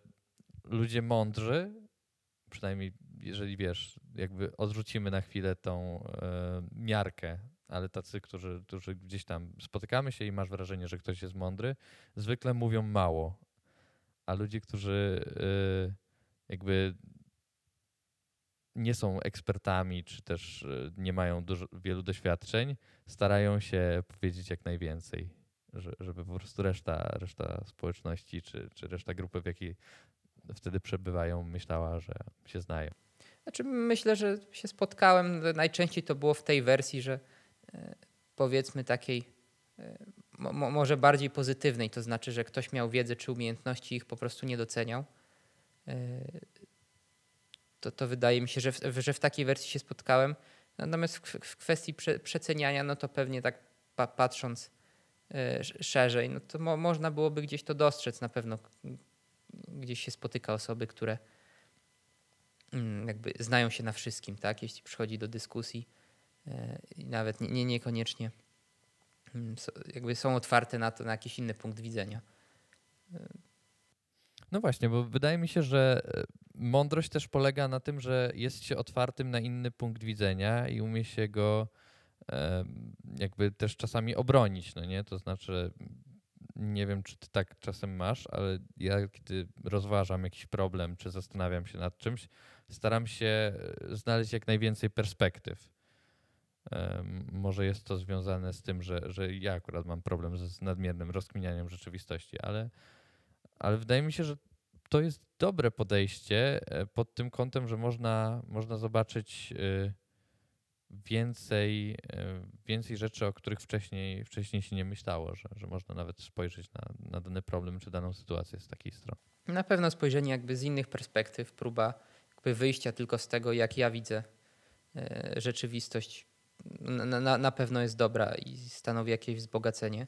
ludzie mądrzy, przynajmniej jeżeli wiesz, jakby odrzucimy na chwilę tą miarkę, ale tacy, którzy, którzy gdzieś tam spotykamy się i masz wrażenie, że ktoś jest mądry, zwykle mówią mało. A ludzie, którzy jakby nie są ekspertami, czy też e, nie mają dużo, wielu doświadczeń, starają się powiedzieć jak najwięcej, żeby po prostu reszta, reszta społeczności, czy, czy reszta grupy, w jakiej wtedy przebywają, myślała, że się znają. Znaczy, myślę, że się spotkałem, najczęściej to było w tej wersji, że e, powiedzmy takiej e, może bardziej pozytywnej, to znaczy, że ktoś miał wiedzę czy umiejętności ich po prostu nie doceniał to, to wydaje mi się, że w, że w takiej wersji się spotkałem. Natomiast w, w kwestii prze, przeceniania, no to pewnie tak pa, patrząc szerzej, no to mo, można byłoby gdzieś to dostrzec na pewno. Gdzieś się spotyka osoby, które y, jakby znają się na wszystkim, tak? Jeśli przychodzi do dyskusji i nawet nie, nie niekoniecznie mm, jakby są otwarte na to, na jakiś inny punkt widzenia. No właśnie, bo wydaje mi się, że mądrość też polega na tym, że jest się otwartym na inny punkt widzenia i umie się go jakby też czasami obronić, no nie? To znaczy, nie wiem, czy ty tak czasem masz, ale ja kiedy rozważam jakiś problem, czy zastanawiam się nad czymś, staram się e, znaleźć jak najwięcej perspektyw. Może jest to związane z tym, że, że ja akurat mam problem z nadmiernym rozkminianiem rzeczywistości, ale, ale wydaje mi się, że to jest dobre podejście e, pod tym kątem, że można, można zobaczyć e, więcej, e, więcej rzeczy, o których wcześniej, wcześniej się nie myślało, że, że można nawet spojrzeć na, na dany problem czy daną sytuację z takiej strony. Na pewno spojrzenie jakby z innych perspektyw, próba jakby wyjścia tylko z tego, jak ja widzę rzeczywistość, na, na, pewno jest dobra i stanowi jakieś wzbogacenie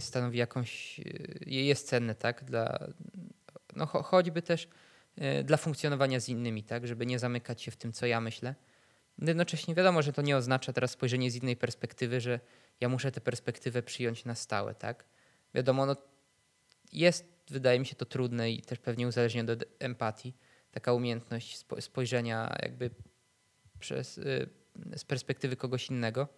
stanowi jakąś, jest cenne, tak, dla, no choćby też dla funkcjonowania z innymi, tak, żeby nie zamykać się w tym, co ja myślę. Jednocześnie wiadomo, że to nie oznacza teraz spojrzenie z innej perspektywy, że ja muszę tę perspektywę przyjąć na stałe, tak. Wiadomo, no jest, wydaje mi się to trudne i też pewnie uzależnione od empatii, taka umiejętność spojrzenia jakby przez, y, z perspektywy kogoś innego.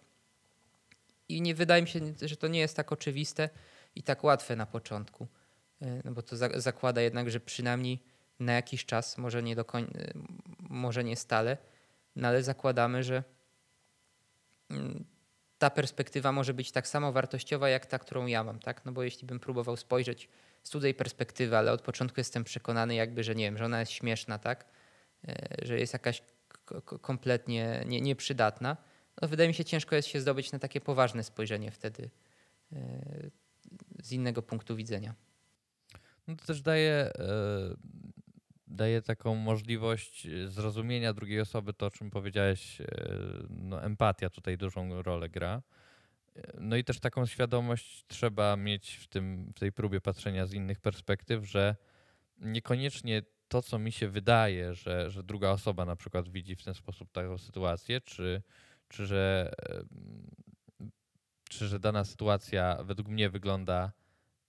I nie wydaje mi się, że to nie jest tak oczywiste i tak łatwe na początku. E, no bo to za, zakłada jednak, że przynajmniej na jakiś czas, może nie, do koń, e, może nie stale, no ale zakładamy, że mm, ta perspektywa może być tak samo wartościowa jak ta, którą ja mam, tak? No bo jeśli bym próbował spojrzeć z tutaj perspektywy, ale od początku jestem przekonany jakby, że nie wiem, że ona jest śmieszna, tak? E, że jest jakaś kompletnie nie, nieprzydatna, no wydaje mi się ciężko jest się zdobyć na takie poważne spojrzenie wtedy e, z innego punktu widzenia. No to też daje e, daje taką możliwość e, zrozumienia drugiej osoby, to o czym powiedziałeś, e, no, empatia tutaj dużą rolę gra. E, No i też taką świadomość trzeba mieć w, tym, w tej próbie patrzenia z innych perspektyw, że niekoniecznie to, co mi się wydaje, że, że druga osoba na przykład widzi w ten sposób taką sytuację, czy, czy, że, czy że dana sytuacja według mnie wygląda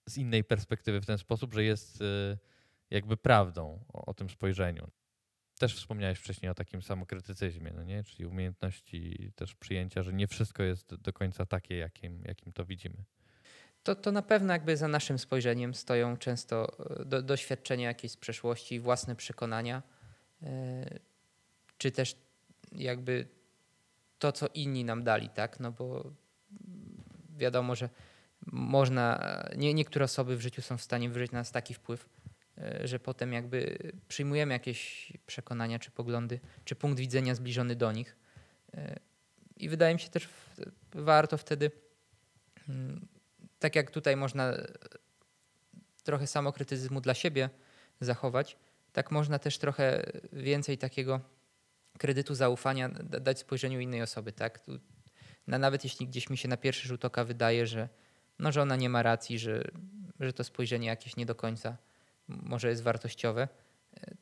z innej perspektywy w ten sposób, że jest y, jakby prawdą o, o tym spojrzeniu. Też wspomniałeś wcześniej o takim samokrytycyzmie, no nie? czyli umiejętności też przyjęcia, że nie wszystko jest do końca takie, jakim, jakim to widzimy. To, to na pewno jakby za naszym spojrzeniem stoją często e, do, doświadczenia jakiejś z przeszłości, własne przekonania, e, czy też jakby to, co inni nam dali, tak? No bo wiadomo, że można, nie, niektóre osoby w życiu są w stanie wywrzeć na nas taki wpływ, że potem jakby przyjmujemy jakieś przekonania czy poglądy, czy punkt widzenia zbliżony do nich. E, I wydaje mi się też warto wtedy, mm, tak jak tutaj można e, trochę samokrytyzmu dla siebie zachować, tak można też trochę więcej takiego kredytu zaufania da- dać spojrzeniu innej osoby, tak? Na, nawet jeśli gdzieś mi się na pierwszy rzut oka wydaje, że, no, że ona nie ma racji, że, że to spojrzenie jakieś nie do końca może jest wartościowe, e,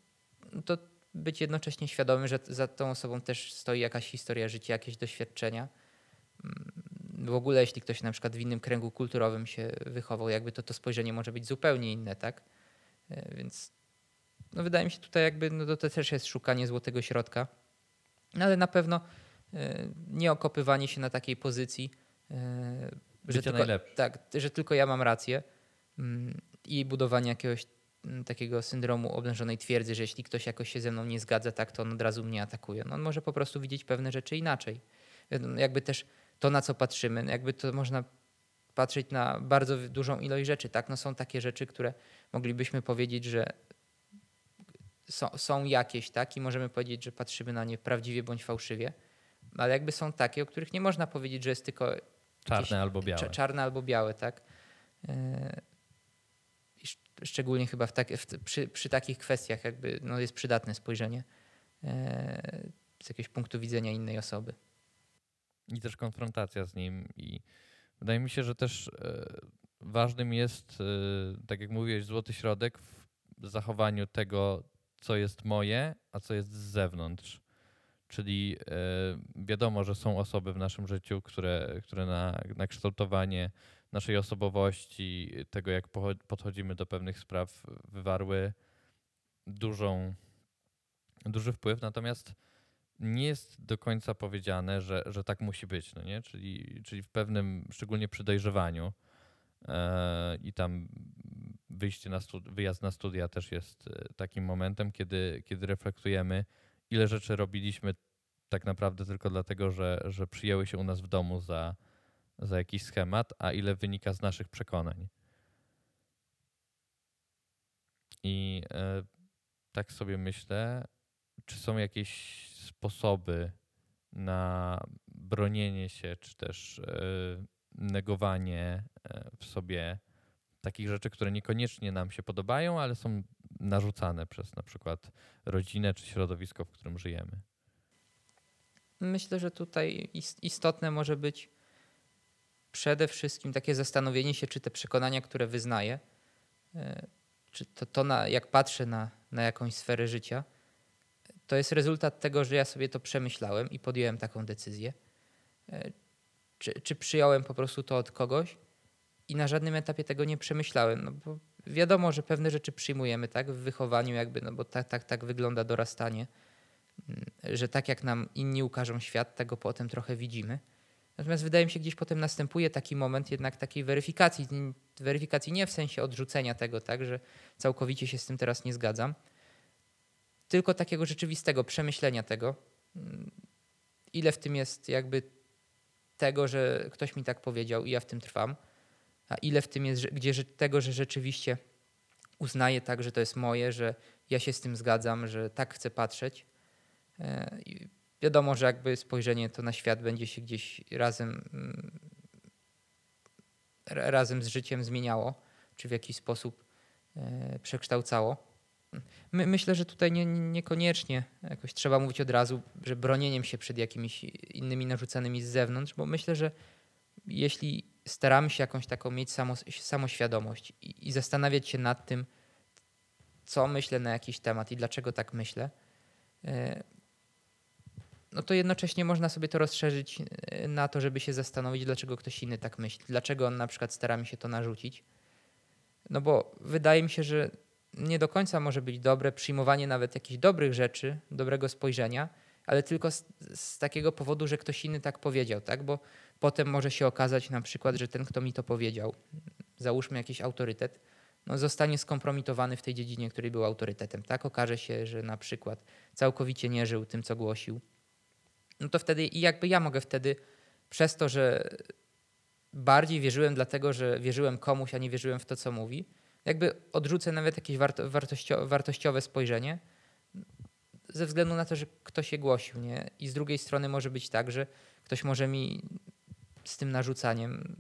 no to być jednocześnie świadomym, że za tą osobą też stoi jakaś historia życia, jakieś doświadczenia. Mm, W ogóle, jeśli ktoś na przykład w innym kręgu kulturowym się wychował, jakby to, to spojrzenie może być zupełnie inne, tak? E, Więc no wydaje mi się tutaj jakby no to też jest szukanie złotego środka. No ale na pewno e, nie okopywanie się na takiej pozycji, że Bycie tylko, tak, że tylko ja mam rację mm, i budowanie jakiegoś takiego syndromu oblężonej twierdzy, że jeśli ktoś jakoś się ze mną nie zgadza, tak, to on od razu mnie atakuje. No on może po prostu widzieć pewne rzeczy inaczej. Wiadomo, Jakby też to, na co patrzymy, no jakby to można patrzeć na bardzo dużą ilość rzeczy, tak? No są takie rzeczy, które moglibyśmy powiedzieć, że są, są jakieś, tak? I możemy powiedzieć, że patrzymy na nie prawdziwie bądź fałszywie, ale jakby są takie, o których nie można powiedzieć, że jest tylko Czarne albo białe. cza- czarne albo białe, tak? Szczególnie chyba w tak, w, przy, przy takich kwestiach jakby no jest przydatne spojrzenie e, z jakiegoś punktu widzenia innej osoby. i też konfrontacja z nim. I wydaje mi się, że też e, ważnym jest, e, tak jak mówiłeś, złoty środek w zachowaniu tego, co jest moje, a co jest z zewnątrz. Czyli e, wiadomo, że są osoby w naszym życiu, które, które na, na kształtowanie naszej osobowości, tego jak podchodzimy do pewnych spraw, wywarły dużą, duży wpływ. Natomiast nie jest do końca powiedziane, że, że tak musi być, no nie? Czyli, czyli w pewnym, szczególnie przy dojrzewaniu e, i tam wyjście na wyjazd na studia też jest e, takim momentem, kiedy, kiedy reflektujemy, ile rzeczy robiliśmy tak naprawdę tylko dlatego, że, że przyjęły się u nas w domu za, za jakiś schemat, a ile wynika z naszych przekonań. I e, tak sobie myślę, czy są jakieś sposoby na bronienie się, czy też e, negowanie e, w sobie takich rzeczy, które niekoniecznie nam się podobają, ale są narzucane przez na przykład rodzinę czy środowisko, w którym żyjemy. Myślę, że tutaj is- istotne może być przede wszystkim takie zastanowienie się, czy te przekonania, które wyznaję, e, czy to, to na, jak patrzę na, na jakąś sferę życia, to jest rezultat tego, że ja sobie to przemyślałem i podjąłem taką decyzję. E, Czy, czy przyjąłem po prostu to od kogoś i na żadnym etapie tego nie przemyślałem. No bo wiadomo, że pewne rzeczy przyjmujemy tak w wychowaniu, jakby, no bo tak, tak, tak wygląda dorastanie że tak jak nam inni ukażą świat, tego potem trochę widzimy. Natomiast wydaje mi się, gdzieś potem następuje taki moment jednak takiej weryfikacji. Weryfikacji nie w sensie odrzucenia tego, tak, że całkowicie się z tym teraz nie zgadzam, tylko takiego rzeczywistego przemyślenia tego, mm, ile w tym jest jakby tego, że ktoś mi tak powiedział i ja w tym trwam, a ile w tym jest gdzie, tego, że rzeczywiście uznaję tak, że to jest moje, że ja się z tym zgadzam, że tak chcę patrzeć. Wiadomo, że jakby spojrzenie to na świat będzie się gdzieś razem, mm, ra- razem z życiem zmieniało, czy w jakiś sposób e, przekształcało. My, myślę, że tutaj nie, niekoniecznie jakoś trzeba mówić od razu, że bronieniem się przed jakimiś innymi narzucanymi z zewnątrz, bo myślę, że jeśli staramy się jakąś taką mieć samo, samoświadomość i, i zastanawiać się nad tym, co myślę na jakiś temat i dlaczego tak myślę, e, no to jednocześnie można sobie to rozszerzyć e, na to, żeby się zastanowić, dlaczego ktoś inny tak myśli, dlaczego on na przykład stara mi się to narzucić. No bo wydaje mi się, że nie do końca może być dobre przyjmowanie nawet jakichś dobrych rzeczy, dobrego spojrzenia, ale tylko z, z, takiego powodu, że ktoś inny tak powiedział, tak? Bo potem może się okazać na przykład, że ten, kto mi to powiedział, załóżmy jakiś autorytet, no zostanie skompromitowany w tej dziedzinie, której był autorytetem, tak? Okaże się, że na przykład całkowicie nie żył tym, co głosił. No to wtedy i jakby ja mogę wtedy przez to, że bardziej wierzyłem dlatego, że wierzyłem komuś, a nie wierzyłem w to, co mówi, jakby odrzucę nawet jakieś warto, wartościo, wartościowe spojrzenie ze względu na to, że ktoś je głosił. Nie? I z drugiej strony może być tak, że ktoś może mi z tym narzucaniem,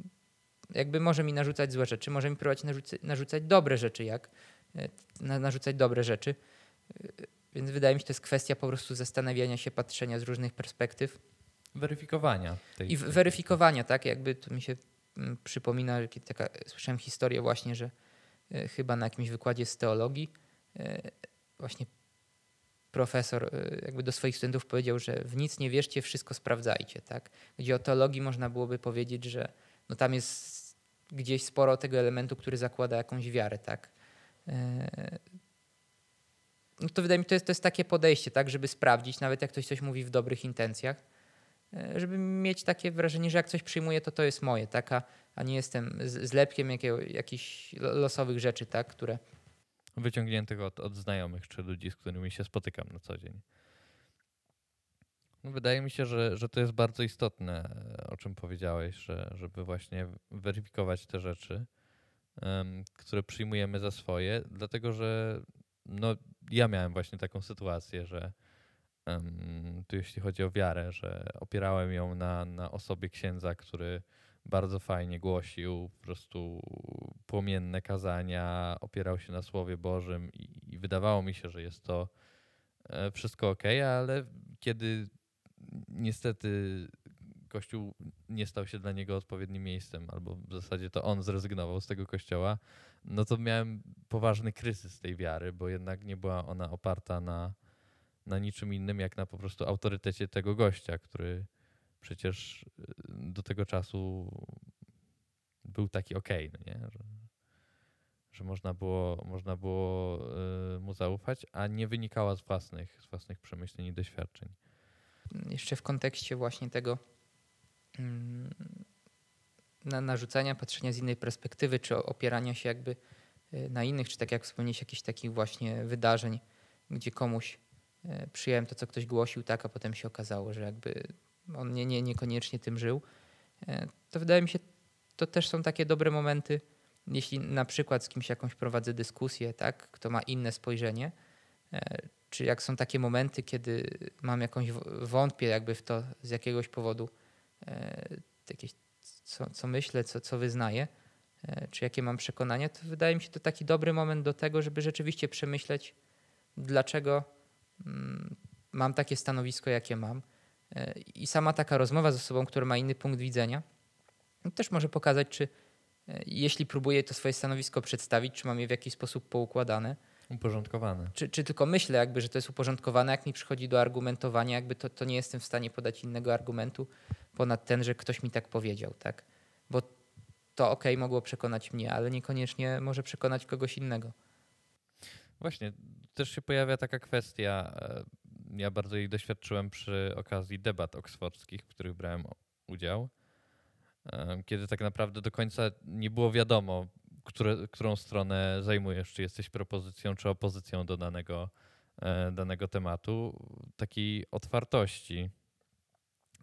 jakby może mi narzucać złe rzeczy, może mi próbować narzucać, narzucać dobre rzeczy, jak e, narzucać dobre rzeczy. Więc wydaje mi się, to jest kwestia po prostu zastanawiania się, patrzenia z różnych perspektyw. Weryfikowania. Tej, I weryfikowania, tak? Jakby to mi się mm, przypomina, taka, słyszałem historię właśnie, że E, chyba na jakimś wykładzie z teologii, e, właśnie profesor e, jakby do swoich studentów powiedział, że w nic nie wierzcie, wszystko sprawdzajcie. Tak? Gdzie o teologii można byłoby powiedzieć, że no tam jest gdzieś sporo tego elementu, który zakłada jakąś wiarę. Tak? No to wydaje mi się, to jest, to jest takie podejście, tak, żeby sprawdzić, nawet jak ktoś coś mówi w dobrych intencjach, żeby mieć takie wrażenie, że jak coś przyjmuję, to to jest moje, tak? a, a nie jestem zlepkiem jakiego, jakichś losowych rzeczy, tak? które... Wyciągniętych od, od znajomych czy ludzi, z którymi się spotykam na co dzień. No, wydaje mi się, że, że to jest bardzo istotne, o czym powiedziałeś, że, żeby właśnie weryfikować te rzeczy, um, które przyjmujemy za swoje, dlatego że no, ja miałem właśnie taką sytuację, że tu jeśli chodzi o wiarę, że opierałem ją na, na osobie księdza, który bardzo fajnie głosił po prostu płomienne kazania, opierał się na Słowie Bożym i, i wydawało mi się, że jest to e, wszystko ok, ale kiedy niestety Kościół nie stał się dla niego odpowiednim miejscem, albo w zasadzie to on zrezygnował z tego kościoła, no to miałem poważny kryzys tej wiary, bo jednak nie była ona oparta na, na niczym innym, jak na po prostu autorytecie tego gościa, który przecież y, do tego czasu był taki okej, okay, no nie? Że, że można było, można było y, mu zaufać, a nie wynikała z własnych, z własnych przemyśleń i doświadczeń. Jeszcze w kontekście właśnie tego na narzucania, patrzenia z innej perspektywy, czy opierania się jakby y, na innych, czy tak jak wspomnieć, jakichś takich właśnie wydarzeń, gdzie komuś E, przyjąłem to, co ktoś głosił, tak, a potem się okazało, że jakby on nie, nie, niekoniecznie tym żył, e, to wydaje mi się, to też są takie dobre momenty, jeśli na przykład z kimś jakąś prowadzę dyskusję, tak, kto ma inne spojrzenie, e, czy jak są takie momenty, kiedy mam jakąś wątpię jakby w to z jakiegoś powodu, jakieś, co, co myślę, co, co wyznaję, czy jakie mam przekonania, to wydaje mi się to taki dobry moment do tego, żeby rzeczywiście przemyśleć, dlaczego Mm, mam takie stanowisko, jakie mam. E, I sama taka rozmowa z osobą, która ma inny punkt widzenia, no, też może pokazać, czy e, jeśli próbuję to swoje stanowisko przedstawić, czy mam je w jakiś sposób poukładane. Uporządkowane. Czy, czy tylko myślę, jakby, że to jest uporządkowane, jak mi przychodzi do argumentowania, jakby to, to nie jestem w stanie podać innego argumentu ponad ten, że ktoś mi tak powiedział, tak? Bo to ok, mogło przekonać mnie, ale niekoniecznie może przekonać kogoś innego. Właśnie, też się pojawia taka kwestia, e, ja bardzo jej doświadczyłem przy okazji debat oksfordzkich, w których brałem udział, e, kiedy tak naprawdę do końca nie było wiadomo, które, którą stronę zajmujesz, czy jesteś propozycją, czy opozycją do danego, e, danego tematu, takiej otwartości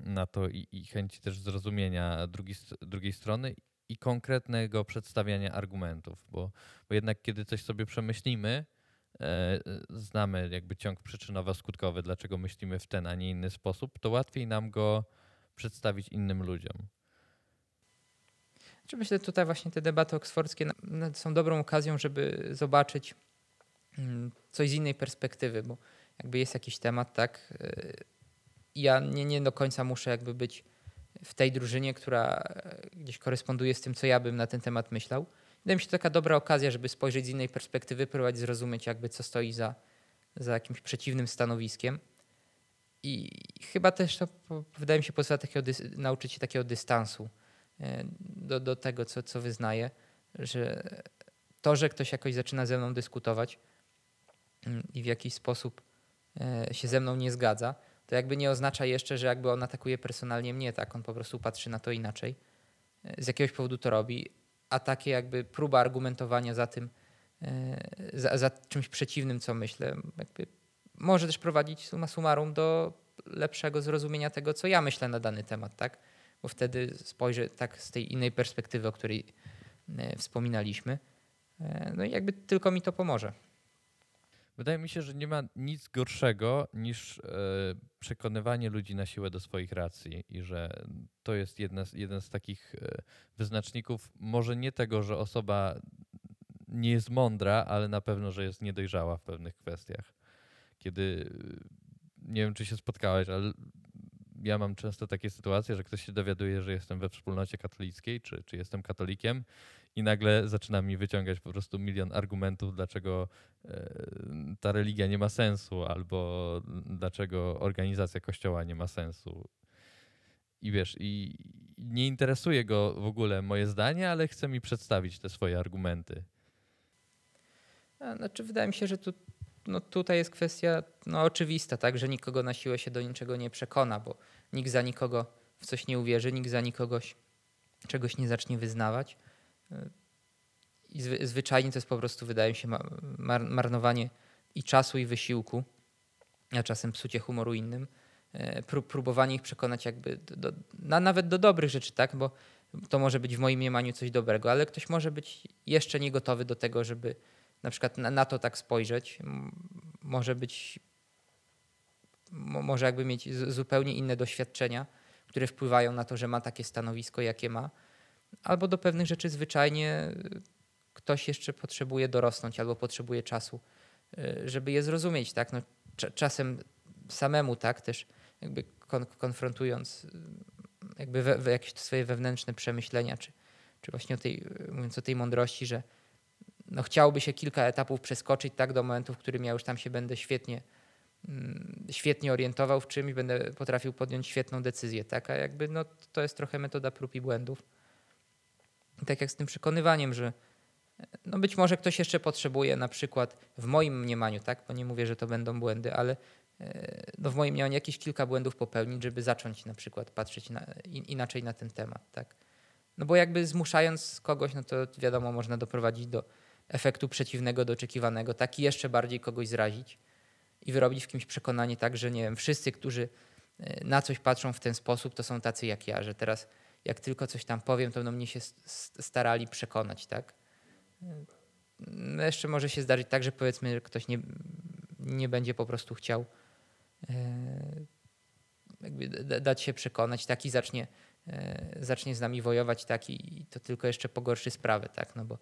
na to i, i chęci też zrozumienia drugi, drugiej strony i konkretnego przedstawiania argumentów, bo, bo jednak kiedy coś sobie przemyślimy, E, znamy jakby ciąg przyczynowo-skutkowy, dlaczego myślimy w ten, a nie inny sposób, to łatwiej nam go przedstawić innym ludziom. Czy myślę, że tutaj właśnie te debaty oksfordzkie są dobrą okazją, żeby zobaczyć, mm, coś z innej perspektywy, bo jakby jest jakiś temat, tak, y, ja nie, nie do końca muszę jakby być w tej drużynie, która gdzieś koresponduje z tym, co ja bym na ten temat myślał. Wydaje mi się to taka dobra okazja, żeby spojrzeć z innej perspektywy, próbować zrozumieć jakby co stoi za, za jakimś przeciwnym stanowiskiem. I chyba też to wydaje mi się pozwala takiego, nauczyć się takiego dystansu e, do, do tego, co, co wyznaję, że to, że ktoś jakoś zaczyna ze mną dyskutować mm, i w jakiś sposób e, się ze mną nie zgadza, to jakby nie oznacza jeszcze, że jakby on atakuje personalnie mnie, tak? On po prostu patrzy na to inaczej. E, z jakiegoś powodu to robi, a takie jakby próba argumentowania za tym, za, za czymś przeciwnym, co myślę, może też prowadzić summa summarum do lepszego zrozumienia tego, co ja myślę na dany temat, tak? Bo wtedy spojrzę tak z tej innej perspektywy, o której e, wspominaliśmy. E, no i jakby tylko mi to pomoże. Wydaje mi się, że nie ma nic gorszego niż e, przekonywanie ludzi na siłę do swoich racji i że to jest jedna, jeden z takich wyznaczników, może nie tego, że osoba nie jest mądra, ale na pewno, że jest niedojrzała w pewnych kwestiach. Kiedy nie wiem, czy się spotkałeś, ale ja mam często takie sytuacje, że ktoś się dowiaduje, że jestem we wspólnocie katolickiej, czy, czy jestem katolikiem i nagle zaczyna mi wyciągać po prostu milion argumentów, dlaczego e, ta religia nie ma sensu, albo dlaczego organizacja kościoła nie ma sensu. I wiesz, i nie interesuje go w ogóle moje zdanie, ale chce mi przedstawić te swoje argumenty. Znaczy, wydaje mi się, że tu no tutaj jest kwestia no, oczywista, tak, że nikogo na siłę się do niczego nie przekona, bo nikt za nikogo w coś nie uwierzy, nikt za nikogoś czegoś nie zacznie wyznawać. I zwy, zwyczajnie to jest po prostu, wydaje mi się, mar, marnowanie i czasu, i wysiłku, a czasem psucie humoru innym. E, prób, próbowanie ich przekonać jakby do, na, nawet do dobrych rzeczy, tak, bo to może być w moim mniemaniu coś dobrego, ale ktoś może być jeszcze nie gotowy do tego, żeby na przykład na, na to tak spojrzeć, może być, może jakby mieć zupełnie inne doświadczenia, które wpływają na to, że ma takie stanowisko, jakie ma, albo do pewnych rzeczy zwyczajnie ktoś jeszcze potrzebuje dorosnąć albo potrzebuje czasu, y, żeby je zrozumieć, tak? No, czasem samemu, tak, też jakby kon konfrontując y, jakby we, we jakieś swoje wewnętrzne przemyślenia, czy, czy właśnie o tej, mówiąc o tej mądrości, że no chciałoby się kilka etapów przeskoczyć tak do momentu, w którym ja już tam się będę świetnie, mm, świetnie orientował w czymś, będę potrafił podjąć świetną decyzję. Tak? A jakby no, to jest trochę metoda prób i błędów. I tak jak z tym przekonywaniem, że no być może ktoś jeszcze potrzebuje na przykład w moim mniemaniu, tak, bo nie mówię, że to będą błędy, ale e, no w moim mniemaniu jakieś kilka błędów popełnić, żeby zacząć na przykład patrzeć na, inaczej na ten temat. Tak? No bo jakby zmuszając kogoś, no to wiadomo, można doprowadzić do efektu przeciwnego do oczekiwanego, taki jeszcze bardziej kogoś zrazić i wyrobić w kimś przekonanie tak, że nie wiem, wszyscy, którzy e, na coś patrzą w ten sposób, to są tacy jak ja, że teraz jak tylko coś tam powiem, to będą mnie się starali przekonać, tak? No jeszcze może się zdarzyć tak, że powiedzmy, że ktoś nie, nie będzie po prostu chciał e, dać się przekonać, taki zacznie, e, zacznie z nami wojować, taki i to tylko jeszcze pogorszy sprawę, tak? No bo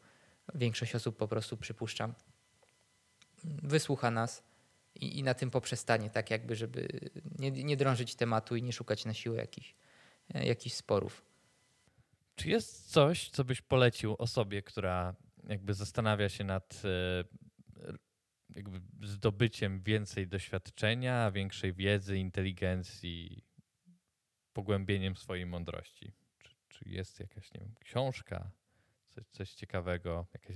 większość osób po prostu przypuszczam, wysłucha nas i, i na tym poprzestanie, tak jakby, żeby nie, nie drążyć tematu i nie szukać na siłę jakichś, e, jakichś sporów. Czy jest coś, co byś polecił osobie, która jakby zastanawia się nad e, jakby zdobyciem więcej doświadczenia, większej wiedzy, inteligencji, pogłębieniem swojej mądrości? Czy, czy jest jakaś nie wiem, książka, coś, coś ciekawego, jakaś?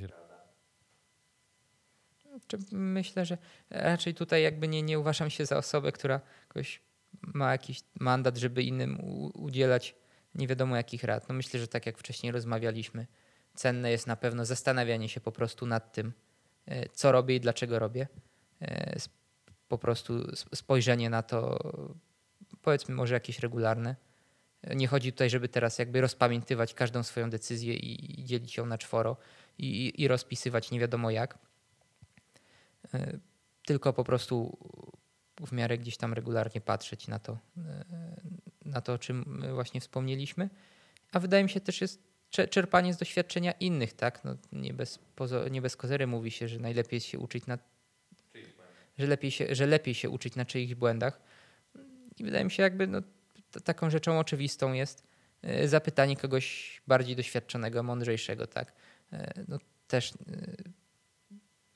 Myślę, że raczej tutaj jakby nie, nie uważam się za osobę, która jakoś ma jakiś mandat, żeby innym udzielać nie wiadomo jakich rad. No myślę, że tak jak wcześniej rozmawialiśmy, cenne jest na pewno zastanawianie się po prostu nad tym, e, co robię i dlaczego robię. E, po prostu spojrzenie na to, powiedzmy może jakieś regularne nie chodzi tutaj, żeby teraz jakby rozpamiętywać każdą swoją decyzję i, dzielić ją na czworo i, i, rozpisywać nie wiadomo jak. E, tylko po prostu w miarę gdzieś tam regularnie patrzeć na to, e, na to, o czym właśnie wspomnieliśmy. A wydaje mi się też jest czerpanie z doświadczenia innych, tak? No, nie, bez pozo- nie bez kozery mówi się, że najlepiej się uczyć na że lepiej się, że lepiej się uczyć na czyichś błędach. I wydaje mi się, jakby no, taką rzeczą oczywistą jest e, zapytanie kogoś bardziej doświadczonego, mądrzejszego, tak? E, No, też e,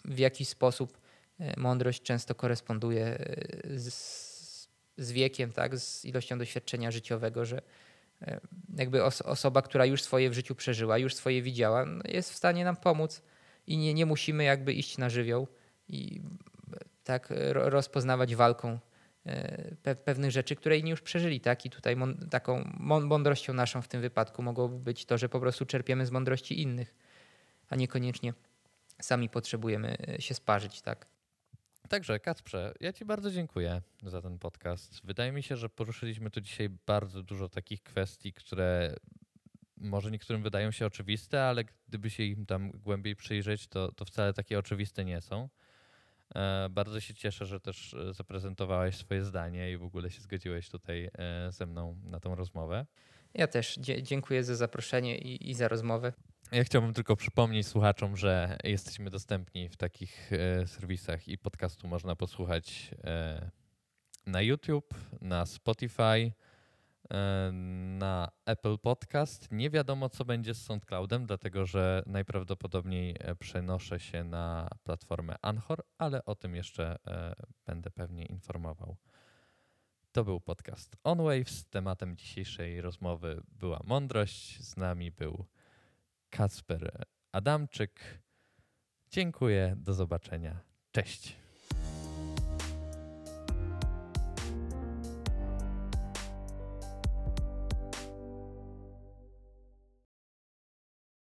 w jakiś sposób e, mądrość często koresponduje e, z, z wiekiem, tak? Z ilością doświadczenia życiowego, że e, jakby os- osoba, która już swoje w życiu przeżyła, już swoje widziała, no, jest w stanie nam pomóc i nie, nie musimy jakby iść na żywioł i e, tak ro- rozpoznawać walką e, pe- pewnych rzeczy, które inni już przeżyli, tak? I tutaj taką mą- mądrością naszą w tym wypadku mogłoby być to, że po prostu czerpiemy z mądrości innych, a niekoniecznie sami potrzebujemy e, się sparzyć, tak? Także Kacprze, ja Ci bardzo dziękuję za ten podcast. Wydaje mi się, że poruszyliśmy tu dzisiaj bardzo dużo takich kwestii, które może niektórym wydają się oczywiste, ale gdyby się im tam głębiej przyjrzeć, to, to wcale takie oczywiste nie są. E, bardzo się cieszę, że też e, zaprezentowałeś swoje zdanie i w ogóle się zgodziłeś tutaj e, ze mną na tą rozmowę. Ja też dziękuję za zaproszenie i, i za rozmowę. Ja chciałbym tylko przypomnieć słuchaczom, że jesteśmy dostępni w takich e, serwisach i podcastu można posłuchać e, na YouTube, na Spotify, e, na Apple Podcast. Nie wiadomo, co będzie z SoundCloudem, dlatego że najprawdopodobniej e, przenoszę się na platformę Anchor, ale o tym jeszcze e, będę pewnie informował. To był podcast On Waves. Tematem dzisiejszej rozmowy była mądrość. Z nami był Kacper Adamczyk. Dziękuję, do zobaczenia. Cześć.